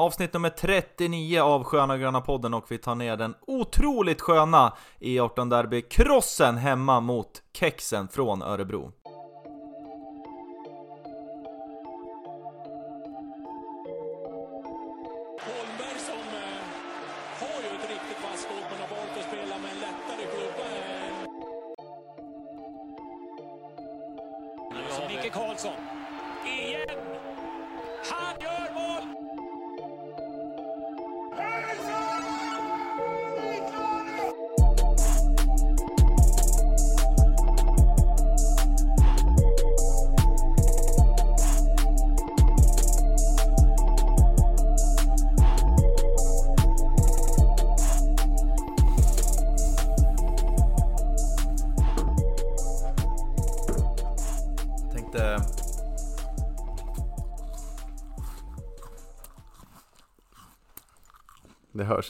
Avsnitt nummer 39 av Sköna Gröna podden och vi tar ner den otroligt sköna E18-derby-krossen hemma mot Kexen från Örebro.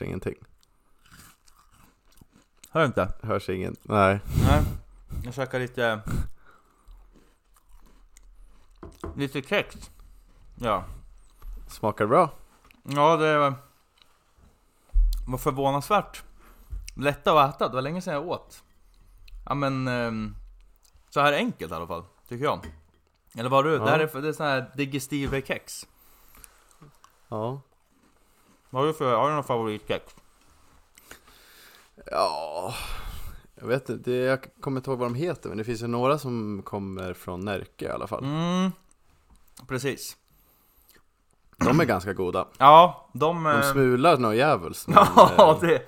Hörs ingenting. Hör du inte? Hörs ingen, nej. Nej. Jag käkar lite... Lite kex. Ja. Smakar bra? Ja, det var... förvånansvärt lätta att äta. Det var länge sedan jag åt. Ja men... ehm, så här enkelt i alla fall, tycker jag. Eller vad du? Ja. Det här är, det är sån här digestive kex. Ja. Vad har du för, har du någon favoritkex? Ja, jag vet inte, det, jag kommer inte ihåg vad de heter men det finns ju några som kommer från Närke i alla fall. Mm, precis. De är ganska goda. Ja, de... De eh, smular något djävulskt. men, Ja, det...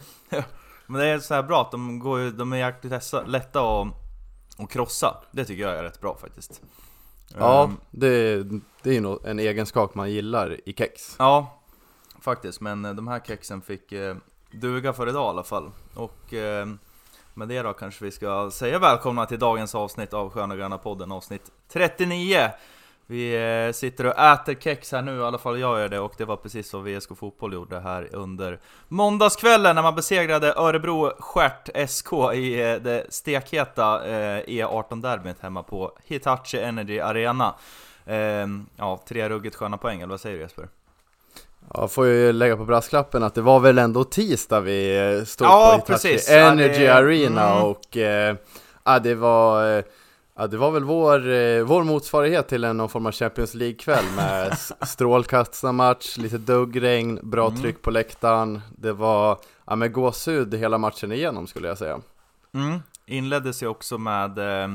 Men det är så här bra att de går ju, de är jäkligt lätta- att, att krossa. Det tycker jag är rätt bra faktiskt. Ja, Ehm, det, det är ju en egenskap man gillar i kex. Ja, faktiskt. Men eh, de här kexen fick eh, duga för idag i alla fall. Och eh, med det då kanske vi ska säga välkomna till dagens avsnitt av Sköna Gröna podden, avsnitt 39. Vi eh, sitter och äter kex här nu, i alla fall jag gör det, och det var precis vad VSK Fotboll gjorde här under måndagskvällen när man besegrade Örebro Stjärt SK i eh, det stekheta eh, e E18-derbyt hemma på Hitachi Energy Arena. Ehm, ja, tre ruggigt sköna poäng, eller vad säger du Jesper? Ja, får ju lägga på brasklappen att det var väl ändå tisdag vi eh, stod Ja, på Hitachi precis. Ja, Energy det- Arena mm. och eh, ja, det var eh, Ja, det var väl vår, eh, vår motsvarighet till en någon form av Champions League-kväll med strålkastarmatch, lite duggregn, bra Mm. tryck på läktaren. Det var ja, med gåshud hela matchen igenom skulle jag säga. Mm. Inleddes ju också med eh,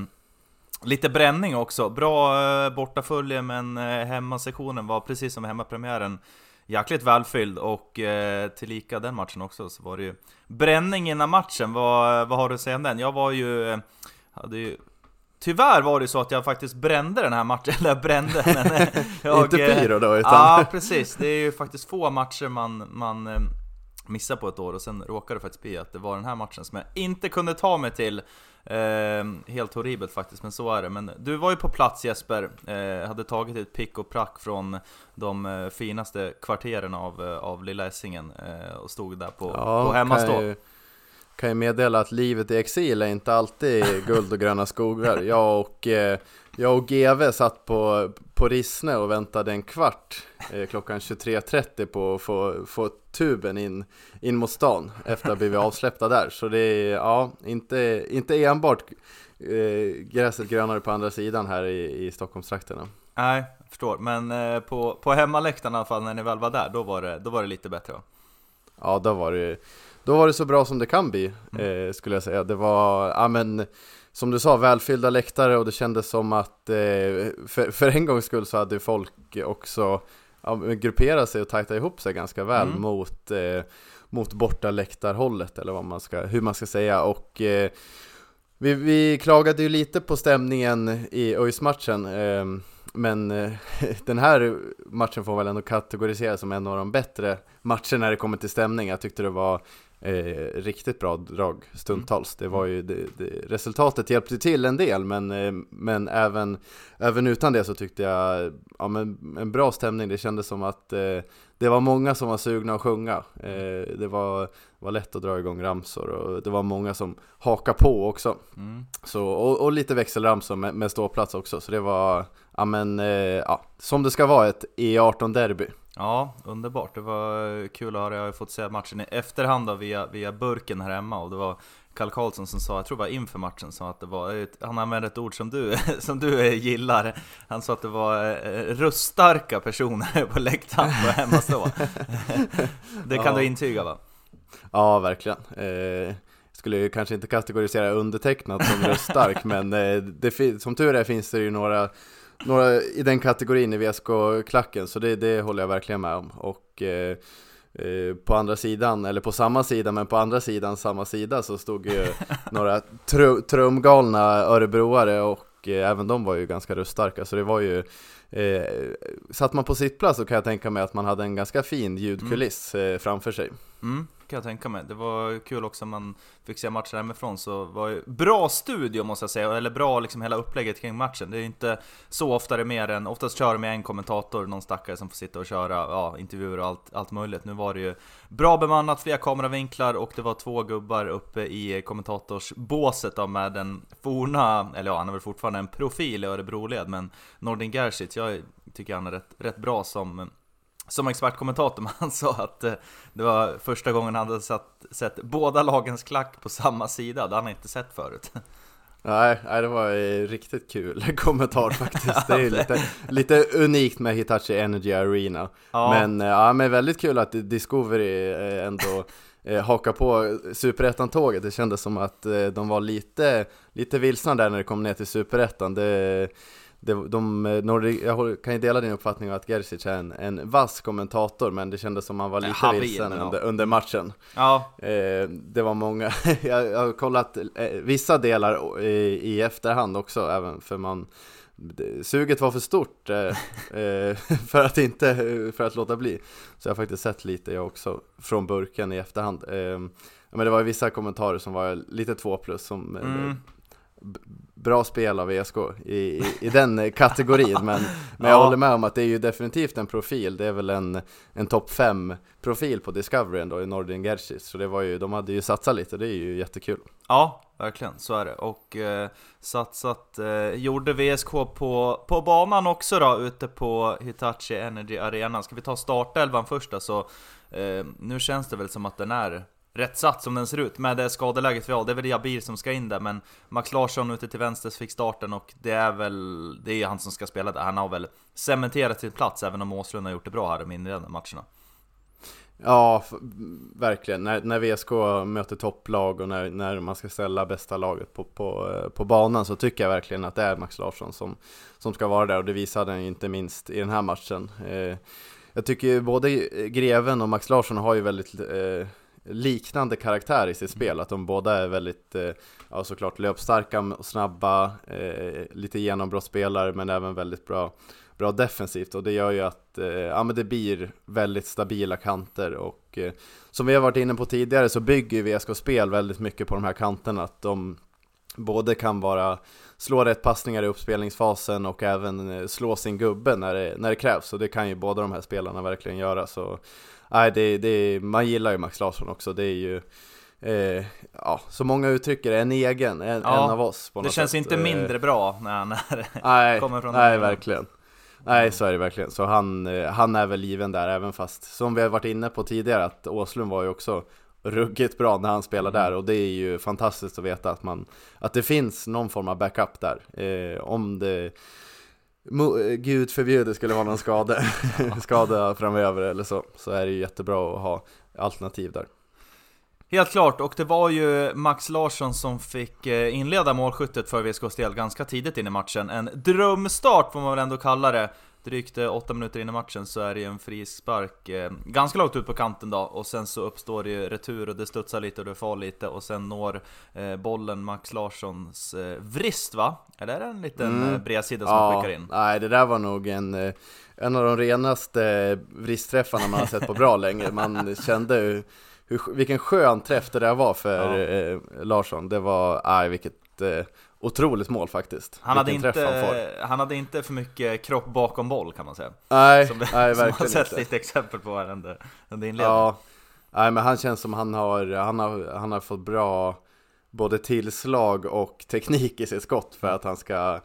lite bränning också. Bra eh, bortafölje men eh, hemmasektionen var precis som hemmapremiären jäkligt välfylld och eh, tillika den matchen också så var det ju bränning innan matchen. Vad, vad har du att säga om den? Jag var ju, eh, hade ju Tyvärr var det så att jag faktiskt brände den här matchen, eller jag brände men eh, jag, Inte eh, pyro då, utan Ja, precis. Det är ju faktiskt få matcher man, man missar på ett år och sen råkade det faktiskt bli att det var den här matchen som jag inte kunde ta mig till. Eh, helt horribelt faktiskt, men så är det. Men du var ju på plats Jesper, eh, hade tagit ett pick och prack från de eh, finaste kvarteren av, eh, av Lilla Essingen och eh, stod där på, på hemmastå. Kan ju, meddela att livet i exil är inte alltid guld och gröna skogar. Jag och, eh, jag och GV satt på, på Rissne och väntade en kvart eh, klockan 23.30 på att få, få tuben in, in mot stan efter att ha blivit avsläppta där. Så det är ja, inte, inte enbart eh, gräset grönare på andra sidan här i, i Stockholmstrakterna. Nej, jag förstår. Men på, på hemmaläktaren i alla fall, när ni väl var där, då var det, då var det lite bättre va? Ja, då var det, då var det så bra som det kan bli, eh, skulle jag säga. Det var, ja men, som du sa, välfyllda läktare och det kändes som att eh, för, för en gångs skull så hade folk också ja, grupperat sig och tajtat ihop sig ganska väl Mm. mot, eh, mot bortaläktarhållet, eller vad man ska, hur man ska säga. Och eh, vi, vi klagade ju lite på stämningen i ÖIS-matchen, eh, men eh, den här matchen får väl ändå kategoriseras som en av de bättre matcherna när det kommer till stämning. Jag tyckte det var eh, riktigt bra drag stundtals. Det var ju, det, det, resultatet hjälpte till en del, men, eh, men även, även utan det så tyckte jag, ja men en bra stämning. Det kändes som att eh, det var många som var sugna att sjunga. Eh, det var, var lätt att dra igång ramsor och det var många som hakade på också. Mm. Så, och, och lite växelramsor med, med ståplats också, så det var, ja men, eh, ja, som det ska vara ett E18-derby. Ja, underbart. Det var kul att höra. Jag har fått se matchen i efterhand då, via, via burken här hemma och det var Karl Karlsson som sa, jag tror det var inför matchen, sa att det var, han använde ett ord som du, som du gillar. Han sa att det var eh, röststarka personer på läktaren på hemmastå. Det kan Ja. du intyga va? Ja, verkligen. Eh, skulle ju kanske inte kategorisera undertecknat som röststark, men eh, det, som tur är finns det ju några, några i den kategorin i VSK-klacken, så det, det håller jag verkligen med om. Och eh, eh, på andra sidan, eller på samma sida, men på andra sidan samma sida så stod ju några tru, trumgalna örebroare och eh, även de var ju ganska röststarka, så det var ju Eh, satt man på sitt plats så kan jag tänka mig att man hade en ganska fin ljudkuliss eh, framför sig. Mm, kan jag tänka mig. Det var kul också om man fick se matchen hemifrån så var ju bra studio måste jag säga, eller bra liksom hela upplägget kring matchen. Det är ju inte så ofta det är mer än, oftast kör de med en kommentator, någon stackare som får sitta och köra ja, intervjuer och allt, allt möjligt. Nu var det ju bra bemannat, flera kameravinklar och det var två gubbar uppe i kommentatorsbåset då med den forna, eller ja han är väl fortfarande en profil i Örebroled, men Nordin Gerzic, jag tycker han är rätt, rätt bra som som expertkommentator, men han sa att eh, det var första gången han hade sett, sett båda lagens klack på samma sida, det hade han inte sett förut. Nej, nej, det var en riktigt kul kommentar faktiskt. Det är lite, lite unikt med Hitachi Energy Arena. Ja. Men, eh, ja, men väldigt kul att Discovery eh, ändå eh, hakar på Superettan-tåget. Det kändes som att eh, de var lite, lite vilsna där när det kom ner till Superettan. Det, det, de, eh, Nordic, jag kan ju dela din uppfattning att Gerzic är en, en vass kommentator, men det kändes som att han var lite habil, vilsen ja. under, under matchen. Ja, Eh, det var många, jag, jag har kollat eh, vissa delar i, i efterhand också, även för man Suget var för stort eh, eh, för att inte, för att låta bli Så jag har faktiskt sett lite jag också, från burken i efterhand ja, Men det var vissa kommentarer som var lite två plus som Mm. Bra spel av ESK i, i, i den kategorin Men, men jag Ja. håller med om att det är ju definitivt en profil Det är väl en, en topp 5 profil på Discovery ändå i Nordin Gerzic Så det var ju, de hade ju satsat lite, det är ju jättekul ja, verkligen, så är det. Och eh, satsat eh, gjorde VSK på, på banan också då, ute på Hitachi Energy Arena. Ska vi ta startelvan först då, så eh, nu känns det väl som att den är rätt satt som den ser ut med det skadeläget vi har. Det är väl Jabir som ska in där, men Max Larsson ute till vänster fick starten och det är väl, det är han som ska spela där. Han har väl cementerat sin plats, även om Åslund har gjort det bra här de inledande matcherna. Ja, verkligen. När, när VSK möter topplag och när, när man ska ställa bästa laget på, på, eh, på banan så tycker jag verkligen att det är Max Larsson som, som ska vara där och det visade han ju inte minst i den här matchen. Eh, jag tycker ju både Greven och Max Larsson har ju väldigt eh, liknande karaktär i sitt spel, att de båda är väldigt, eh, ja såklart löpstarka och snabba, eh, lite genombrottsspelare men även väldigt bra bra defensivt. Och det gör ju att eh, ja, men det blir väldigt stabila kanter. Och eh, som vi har varit inne på tidigare så bygger ju VSK spel väldigt mycket på de här kanterna. Att de både kan vara slå rätt passningar i uppspelningsfasen och även eh, slå sin gubbe när det, när det krävs. Och det kan ju båda de här spelarna verkligen göra. Så nej, det, det, man gillar ju Max Larsson också, det är ju eh, ja, så många uttrycker det, en egen, en, Ja, en av oss på Det något känns sätt. inte Eh, mindre bra när han Nej, kommer från nej verkligen. Nej, så är det verkligen. Så han, eh, han är väl given där, även fast som vi har varit inne på tidigare, att Åslund var ju också ruggigt bra när han spelade där och det är ju fantastiskt att veta att, man, att det finns någon form av backup där. Eh, om det Eh, Gud förbjude skulle vara någon skada, skada framöver eller så, så är det ju jättebra att ha alternativ där. Helt klart, och det var ju Max Larsson som fick eh, inleda målskyttet för VSKs del ganska tidigt in i matchen. En drömstart får man väl ändå kalla det. Drygt eh, åtta minuter in i matchen så är det ju en frispark eh, ganska långt ut på kanten då och sen så uppstår det ju retur och det studsar lite och det far lite och sen når eh, bollen Max Larssons eh, vrist va? Eller är det en liten Mm. eh, bredsida som han skickar in? Nej, det där var nog en, eh, en av de renaste vristträffarna man har sett på bra länge. Man kände hur, hur, vilken skön träff det där var för eh, Larsson. Det var, nej vilket eh, otroligt mål faktiskt. Han hade, vilken träff han inte, han hade inte för mycket kropp bakom boll kan man säga. Nej, Som, nej som man har verkligen sett inte. lite exempel på här under, under inledningen. Ja, nej men han känns som han har, han har, han har fått bra både tillslag och teknik i sitt skott för att han ska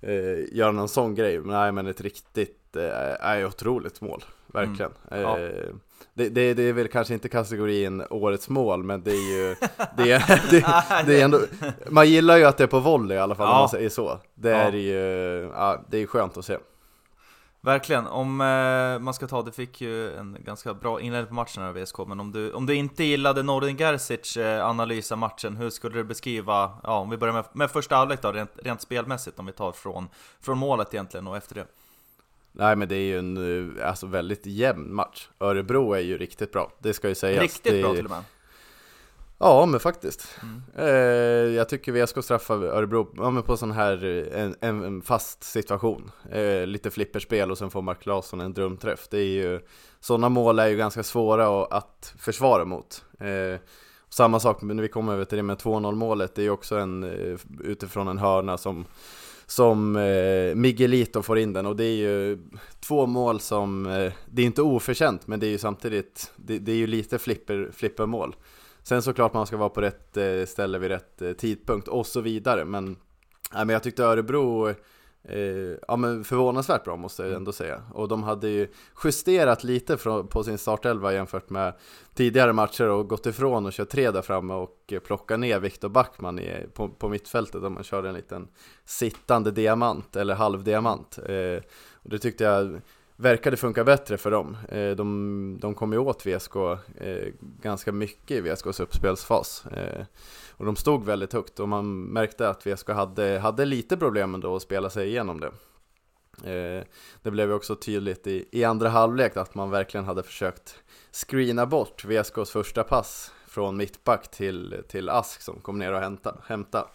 eh, göra någon sån grej. Nej men ett riktigt, eh, otroligt mål. verkligen. Mm. Ja. Eh, det, det, det är väl kanske inte kategorin årets mål, men det är ju, det är, det, det är ändå, man gillar ju att det är på volley i alla fall om Ja. man säger så. Det Ja. är ju, ja, det är skönt att se. Verkligen, om eh, man ska ta, du fick ju en ganska bra inledning på matchen här VSK, men om du, om du inte gillade Nordin Gerzic eh, analys av matchen, hur skulle du beskriva, ja om vi börjar med, med första halvlek då, rent, rent spelmässigt, om vi tar från, från målet egentligen och efter det? Nej men det är ju en eh, alltså, väldigt jämn match. Örebro är ju riktigt bra, det ska ju sägas. Riktigt det, bra till och med. Ja men faktiskt. Mm. Eh, jag tycker VSK straffar Örebro ja, men på sån här eh, en, en, fast situation. Eh, lite flipperspel och sen får Mark Larsson en drömträff. Det är ju, sådana mål är ju ganska svåra att, att försvara mot. Eh, samma sak när vi kommer över till det med 2-0 målet, det är ju också en eh, utifrån en hörna som som eh, Miguelito får in den och det är ju två mål som, eh, det är inte oförtjänt men det är ju samtidigt, det, det är ju lite flipper, flippermål. Sen såklart man ska vara på rätt eh, ställe vid rätt eh, tidpunkt och så vidare men, nej, men jag tyckte Örebro eh, ja, men förvånansvärt bra måste jag ändå säga. Och de hade ju justerat lite på sin startelva jämfört med tidigare matcher och gått ifrån och kört tre där framme och eh, plockat ner Viktor Backman i, på, på mittfältet där man körde en liten sittande diamant eller halvdiamant. Eh, och det tyckte jag verkade funka bättre för dem. Eh, de, de kom ju åt VSK eh, ganska mycket i VSKs uppspelsfas. Eh, och de stod väldigt högt och man märkte att VSK hade, hade lite problem ändå att spela sig igenom det. Det blev ju också tydligt i, i andra halvlek att man verkligen hade försökt screena bort VSKs första pass från mittback till, till Ask som kom ner och hämta, hämta.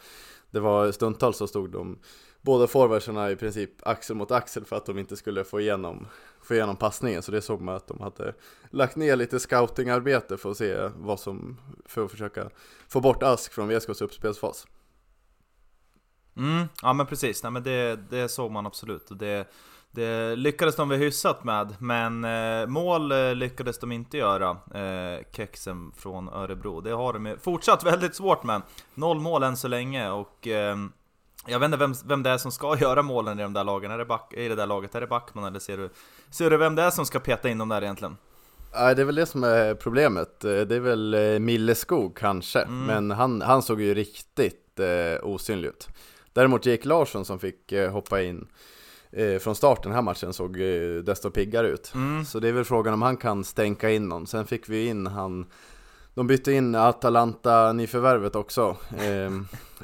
Det var stundtals så stod de båda forwardsarna i princip axel mot axel för att de inte skulle få igenom, få igenom passningen så det såg man att de hade lagt ner lite scoutingarbete för att se vad som, för att försöka få bort Ask från VSKs uppspelsfas. Mm, ja men precis, Nej, men det, det såg man absolut och det, det lyckades de väl hyfsat med, men eh, mål eh, lyckades de inte göra, eh, kexen från Örebro. Det har de fortsatt väldigt svårt med. Noll mål än så länge och eh, jag vet inte vem, vem det är som ska göra målen i de där lagen, är det back, i det där laget? Är det Backman eller ser du, ser du vem det är som ska peta in dem där egentligen? Nej, det är väl det som är problemet. Eh, Det är väl eh, Milleskog kanske, Mm. men han, han såg ju riktigt eh, osynlig ut. Däremot Jake Larsson som fick eh, hoppa in eh, från starten den här matchen såg eh, desto piggare ut. Mm. Så det är väl frågan om han kan stänka in någon. Sen fick vi in han, de bytte in Atalanta nyförvärvet också. Eh,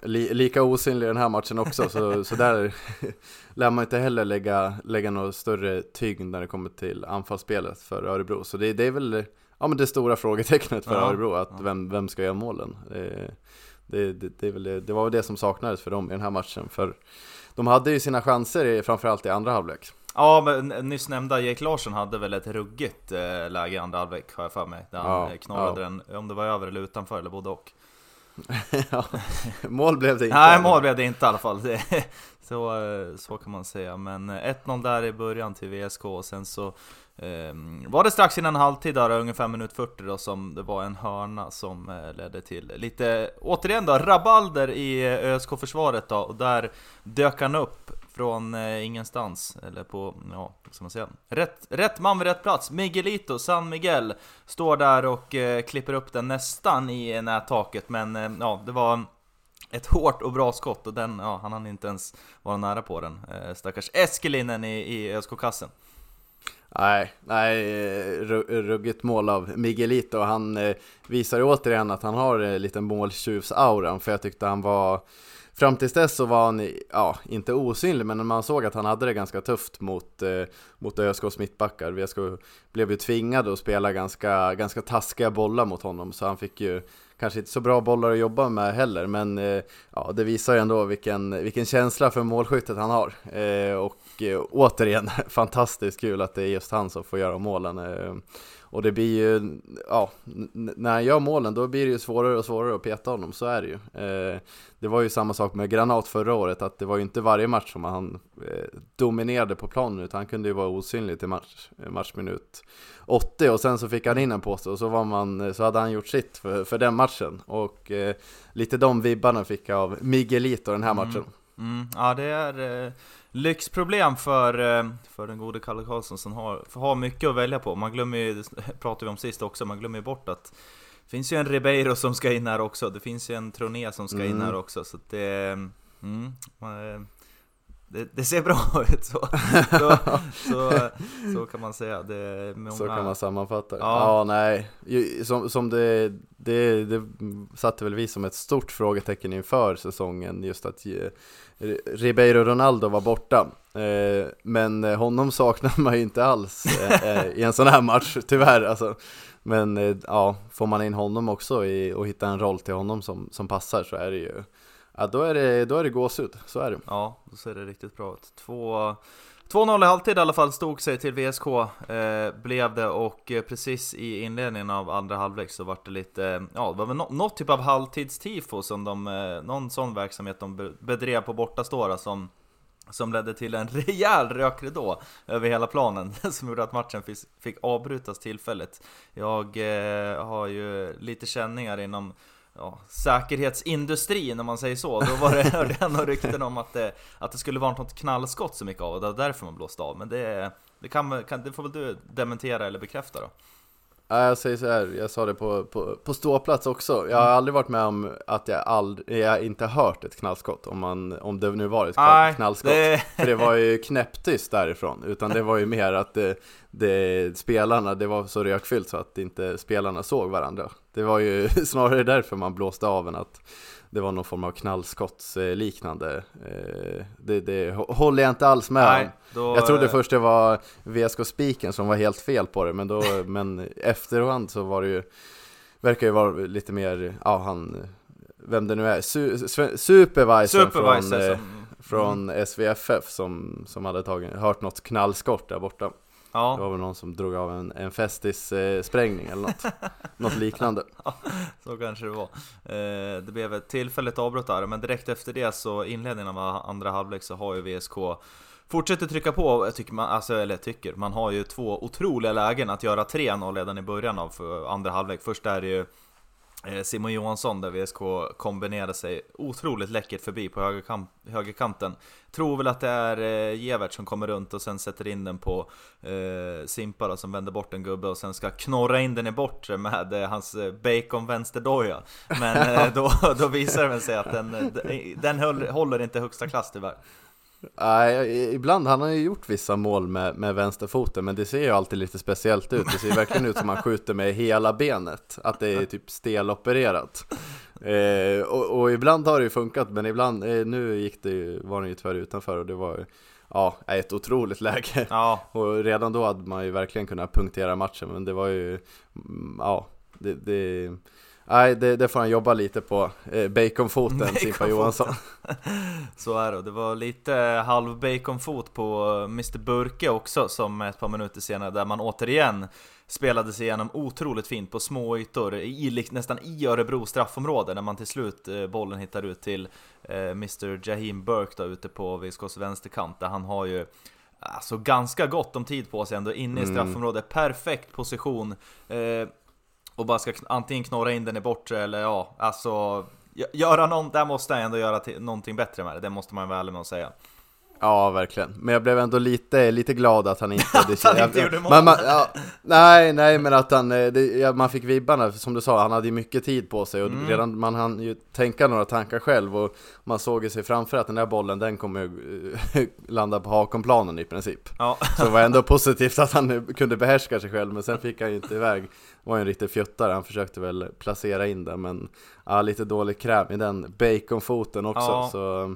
li, lika osynlig i den här matchen också, så, så där lär man inte heller lägga, lägga något större tyngd när det kommer till anfallsspelet för Örebro. Så det, det är väl ja, men det stora frågetecknet för Ja, Örebro, att vem, vem ska göra målen? Eh, det, det, det, är väl det, var väl det som saknades för dem i den här matchen, för de hade ju sina chanser framförallt i andra halvlek. Ja, men nyss nämnda Jake Larsson hade väl ett ruggigt eh, läge i andra halvlek har jag för mig. Där han Ja, eh, knorrade ja. den, om det var över eller utanför eller både och. ja, mål blev det inte. Nej, mål blev det inte i alla fall. Så, eh, så kan man säga. Men eh, 1-0 där i början till VSK och sen så eh, var det strax innan halvtid där, ungefär minut 40 då, som det var en hörna som eh, ledde till lite, återigen då, rabalder i ÖSK-försvaret då. Och där dök han upp från eh, ingenstans, eller på, ja, vad ska man säga? Rätt, rätt man vid rätt plats. Miguelito, San Miguel, står där och eh, klipper upp den nästan i nättaket, men eh, ja, det var ett hårt och bra skott och den, ja, han hann inte ens vara nära på den. Eh, stackars Eskelinen i, i ÖSK-kassen. Nej, nej, eh, ruggigt mål av Miguelito. Han eh, visar återigen att han har eh, en lite måltjuvs-auran, för jag tyckte han var Fram tills dess så var han, ja, inte osynlig, men man såg att han hade det ganska tufft mot, eh, mot ÖSKs mittbackar. VSK blev ju tvingade att spela ganska, ganska taskiga bollar mot honom, så han fick ju kanske inte så bra bollar att jobba med heller, men eh, ja, det visar ju ändå vilken, vilken känsla för målskyttet han har. Eh, och eh, återigen, fantastiskt kul att det är just han som får göra målen. Eh, Eh, och det blir ju, ja, när han gör målen då blir det ju svårare och svårare att peta honom, så är det ju. Eh, det var ju samma sak med Granat förra året, att det var ju inte varje match som han eh, dominerade på planen, utan han kunde ju vara osynlig till match, eh, matchminut 80 och sen så fick han in en påse och så, var man, så hade han gjort sitt för, för den matchen. Och eh, lite de vibbarna fick jag av Miguelito den här Mm. matchen. Mm, ja, det är, eh, lyxproblem för, eh, för den gode Kalle Karlsson som har, har mycket att välja på. Man glömmer ju, det pratade vi om sist också, man glömmer ju bort att det finns ju en Ribeiro som ska in här också, det finns ju en Troné som ska in Mm. här också, så det... Mm, man, det, det ser bra ut så. så, så, så kan man säga. Många... Så kan man sammanfatta det. Ja. Ja, nej. Som, som det, det, det satte väl vi som ett stort frågetecken inför säsongen, just att Ribeiro Ronaldo var borta. Eh, Men honom saknar man ju inte alls eh, eh, i en sån här match, tyvärr. Alltså. Men ja, får man in honom också i, och hitta en roll till honom som, som passar så är det ju, ja då är det, då är det gåshud, så är det. Ja, då ser det riktigt bra ut. Två- 2-0 i halvtid i alla fall stod sig till VSK eh, blev det och eh, precis i inledningen av andra halvlek så var det lite, eh, ja det var väl no något typ av halvtidstifo som de, eh, någon sån verksamhet de bedrev på bortaståra som som ledde till en rejäl rökridå över hela planen som gjorde att matchen fick, fick avbrytas tillfälligt. Jag eh, har ju lite känningar inom ja, säkerhetsindustrin om man säger så. Då var det, hörde jag några rykten om att det, att det skulle vara något knallskott så mycket av och det var därför man blåste av. Men det, det, kan, kan, det får väl du dementera eller bekräfta då? Ja, jag säger så här, jag sa det på, på, på ståplats också. Jag har aldrig varit med om att jag, aldrig, jag inte hört ett knallskott, om, man, om det nu var ett knall, knallskott. det, För det var ju knäpptyst därifrån, utan det var ju mer att det, det, spelarna, det var så rökfyllt så att inte spelarna såg varandra. Det var ju snarare därför man blåste av än att det var någon form av knallskottsliknande. Eh, Det, det håller jag inte alls med om. nej, då, Jag trodde först det var VSK Spiken som var helt fel på det, men, då, men efterhand så var det ju Verkar ju vara lite mer, ja han Vem det nu är, su, su, supervisor, Supervisor från, eh, som, från SVFF som, som hade tagit, hört något knallskott där borta Det ja, var väl någon som drog av en, en Festis-sprängning eller något Något liknande så kanske det var. Eh, det blev ett tillfälligt avbrott där, men direkt efter det så inledningen av andra halvlek så har ju VSK Fortsätter trycka på, jag tycker man, alltså, eller tycker, man har ju två otroliga lägen att göra 3-0 redan i början av för andra halvlek. Först är det ju eh, Simon Johansson där VSK kombinerar sig otroligt läckert förbi på högerkam- högerkanten. Tror väl att det är eh, Gevert som kommer runt och sen sätter in den på eh, Simpala som vänder bort en gubbe och sen ska knorra in den i bortre med eh, hans eh, bacon vänsterdoja. Men eh, då, då visar det sig att den, eh, den höll, håller inte högsta klass tyvärr. Nej, ibland, han har ju gjort vissa mål med, med vänsterfoten Men det ser ju alltid lite speciellt ut. Det ser verkligen ut som han skjuter med hela benet Att det är typ stelopererat. Eh, och, och ibland har det ju funkat Men ibland, eh, nu gick det ju, var den ju tyvärr utanför och det var ju Ja, ett otroligt läge. Ja, Och redan då hade man ju verkligen kunnat punktera matchen Men det var ju, mm, ja det, det Nej, det, det får han jobba lite på, eh, baconfoten, Simpa. Johansson Så är det, det var lite halv baconfot på Mr Burke också som ett par minuter senare där man återigen spelade sig igenom otroligt fint på små ytor, i, nästan i Örebro straffområde när man till slut eh, bollen hittar ut till eh, Mr Jahim Burke då ute på VSKs vänsterkant där han har ju Alltså ganska gott om tid på sig ändå inne i Mm. straffområdet, perfekt position eh, och bara ska antingen knorra in den i bortre eller ja, alltså Göra någon, där måste han ändå göra någonting bättre med det, det måste man vara ärlig med att säga. Ja, verkligen. Men jag blev ändå lite, lite glad att han inte... Att han inte gjorde mål. Man, ja, nej, nej, men att han... eh, Det, ja, man fick vibbarna, som du sa, han hade ju mycket tid på sig och Mm. redan man hann ju tänka några tankar själv och man såg ju sig framför att den där bollen, den kommer ju eh, landa på hakonplanen i princip. Ja, Så det var ändå positivt att han eh, kunde behärska sig själv, men sen fick han ju inte iväg. Det var en riktig fjuttare, han försökte väl placera in den, men ja, lite dålig kräm i den baconfoten också. Ja. Så,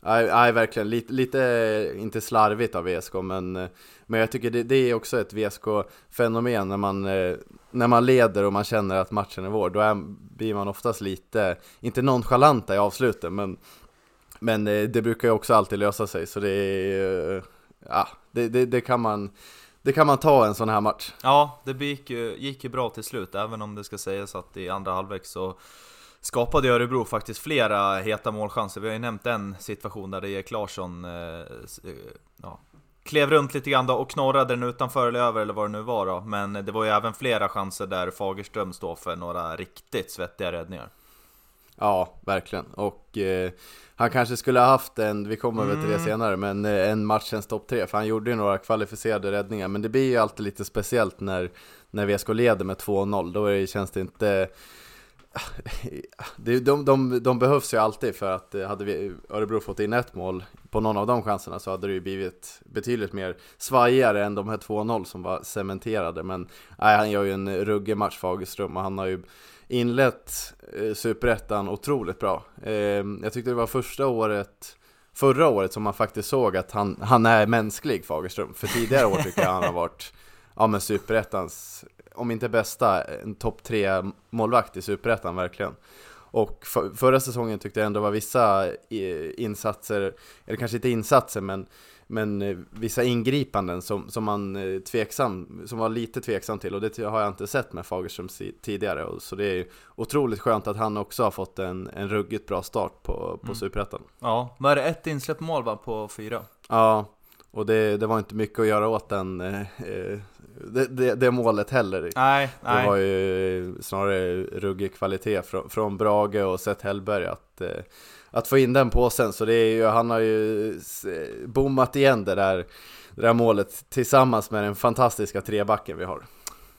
Nej, nej verkligen, lite, lite, eh, inte slarvigt av VSK men, eh, men jag tycker det, det är också ett VSK-fenomen när man, eh, när man leder och man känner att matchen är vår, då är, blir man oftast lite, inte nonchalanta i avsluten men, men det brukar ju också alltid lösa sig. Så det är, ja, det, det, det kan man det kan man ta en sån här match. ja det gick ju, gick ju bra till slut, även om det ska sägas att i andra halvlek så skapade Örebro faktiskt flera heta målchanser. Vi har ju nämnt en situation där Erik Larsson eh, eh, ja, klev runt lite grann då och knorrade den utanför eller över eller vad det nu var då. Men det var ju även flera chanser där Fagerström står för några riktigt svettiga räddningar. Ja, verkligen. Och eh, han kanske skulle ha haft en, vi kommer väl till det Mm. senare, men eh, en matchens topp tre, för han gjorde ju några kvalificerade räddningar. Men det blir ju alltid lite speciellt när, när VSK leder med 2-0, då det, känns det inte... Det, de, de, de behövs ju alltid för att eh, hade vi Örebro fått in ett mål på någon av de chanserna så hade det ju blivit betydligt mer svajigare än de här 2-0 som var cementerade. Men nej, han gör ju en ruggig match Fagerström och han har ju inlett eh, Superettan otroligt bra. Eh, jag tyckte det var första året, förra året som man faktiskt såg att han, han är mänsklig Fagerström. För tidigare år tycker jag han har varit, ja men Superettans, om inte bästa, en topp tre målvakt i Superettan verkligen. Och för, förra säsongen tyckte jag ändå var vissa insatser, eller kanske inte insatser men men eh, vissa ingripanden som, som man eh, tveksam, som var lite tveksam till och det har jag inte sett med Fagerström tidigare så det är otroligt skönt att han också har fått en, en ruggigt bra start på, på Mm. Superettan. Ja, vad är det? Ett insläppt mål va, på fyra? Ja, och det, det var inte mycket att göra åt den, eh, eh, det, det, det målet heller. Nej, nej. Det var ju snarare ruggig kvalitet från, från Brage och Seth Hellberg att, eh, att få in den påsen. Så det är ju, han har ju bommat igen det där, det där målet tillsammans med den fantastiska trebacken vi har.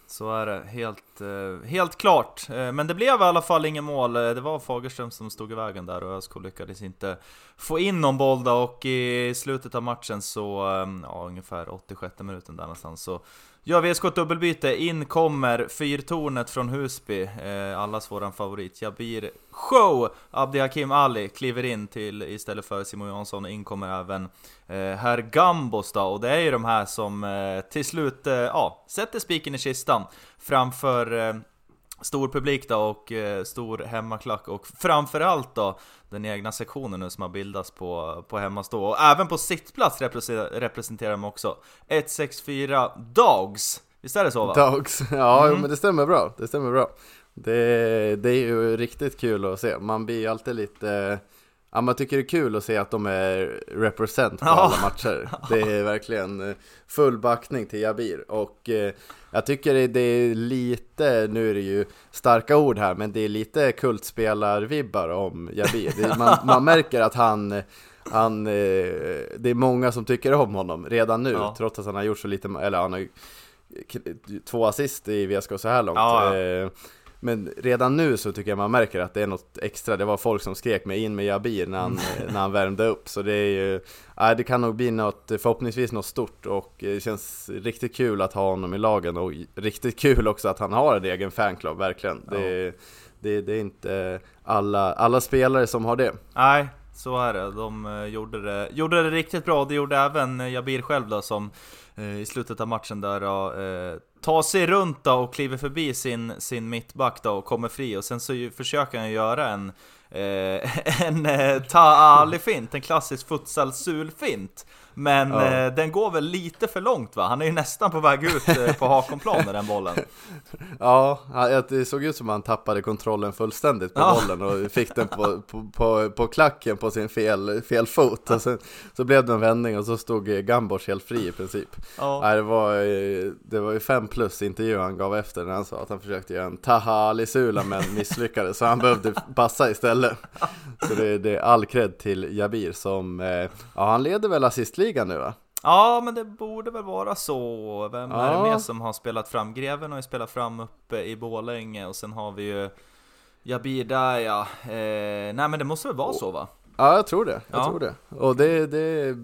Så är det, helt, eh, helt klart. Eh, men det blev i alla fall ingen mål. Eh, det var Fagerström som stod i vägen där och ÖSK lyckades inte få in någon boll då och i slutet av matchen så, ja ungefär 86 minuten där någonstans så gör VSK ett dubbelbyte. In kommer fyrtornet från Husby, eh, allas våran favorit Jabir Show! Abdi Hakim Ali kliver in till istället för Simon Jansson. In kommer även eh, herr Gambos då, och det är ju de här som eh, till slut, eh, ja, sätter spiken i kistan framför eh, stor publik då och eh, stor hemmaklack och framförallt då den egna sektionen nu som har bildats på, på hemmastå och även på sittplats represe- representerar de också 164 Dogs! Visst är det så va? Dogs, ja Mm. men det stämmer bra, det stämmer bra. Det, det är ju riktigt kul att se, man blir ju alltid lite Ja man tycker det är kul att se att de är represent på alla matcher Det är verkligen eh, full backning till Jabir och eh, jag tycker det, är lite, nu är det ju starka ord här, men det är lite kultspelarvibbar om Jabir man, man märker att han han, eh, det är många som tycker om honom redan nu, Ja. trots att han har gjort så lite, eller han har två assist i VSK så här långt. Ja, ja. Men redan nu så tycker jag man märker att det är något extra. Det var folk som skrek med in med Jabir när han, Mm. när han värmde upp. Så det är ju, nej, det kan nog bli något, förhoppningsvis något stort och det känns riktigt kul att ha honom i lagen och riktigt kul också att han har en egen fanclub, verkligen. Det, det, det är inte alla, alla spelare som har det. Nej, så är det. De eh, gjorde det, gjorde det riktigt bra. Det gjorde även eh, Jabir själv då som eh, i slutet av matchen där eh, tar sig runt då och kliver förbi sin, sin mittback då och kommer fri och sen så ju, försöker han göra en eh, en eh, ta-ali-fint, en klassisk futsal-sul-fint. Men Ja. eh, den går väl lite för långt va? Han är ju nästan på väg ut eh, på Hakonplan med den bollen. Ja, det såg ut som att han tappade kontrollen fullständigt på Ja. bollen och fick den på, på, på, på klacken på sin fel, fel fot. Och sen, så blev det en vändning och så stod eh, Gambors helt fri i princip. Ja. Nej, det, var, eh, det var ju fem plus intervju han gav efter när han sa att han försökte göra en Taha-Ali-sula men misslyckades. Så han behövde passa istället. Så det, det är all cred till Jabir som, eh, ja han leder väl assistligan nu va? Ja, men det borde väl vara så. Vem är det Ja. mer som har spelat fram? Greven har ju spelat fram uppe i Borlänge och sen har vi ju Jabir där ja. Eh, nej men det måste väl vara så va? Ja, jag tror det. Jag Ja. tror det. Och det, det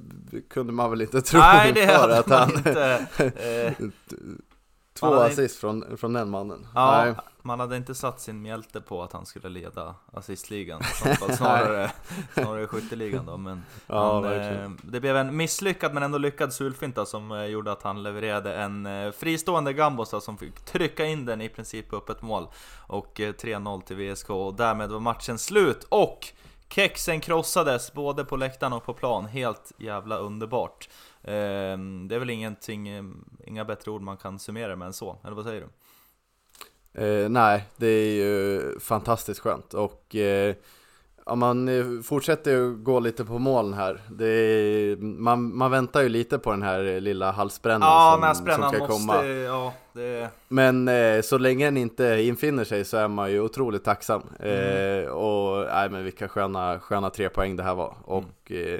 kunde man väl inte tro nej det hade att man han... inte. Eh, Två assist från, från den mannen. ja, Nej. Man hade inte satt sin mjälte på att han skulle leda assistligan. Snarare, snarare skytteligan då. Men, Ja, men eh, det blev en misslyckad men ändå lyckad sulfinta som eh, gjorde att han levererade en eh, fristående gambos då, som fick trycka in den i princip på öppet mål. Och eh, 3-0 till VSK och därmed var matchen slut. Och Kexen krossades både på läktaren och på plan. Helt jävla underbart. Eh, det är väl ingenting, eh, inga bättre ord man kan summera med än så, eller vad säger du? Eh, nej, det är ju fantastiskt skönt och eh, Ja, man eh, fortsätter ju gå lite på moln här. Är, man, man väntar ju lite på den här lilla halsbrännan Ja, som, som ska måste... komma. Ja, det... Men eh, så länge den inte infinner sig så är man ju otroligt tacksam. Mm. Eh, och nej men vilka sköna, sköna tre poäng det här var. Och eh,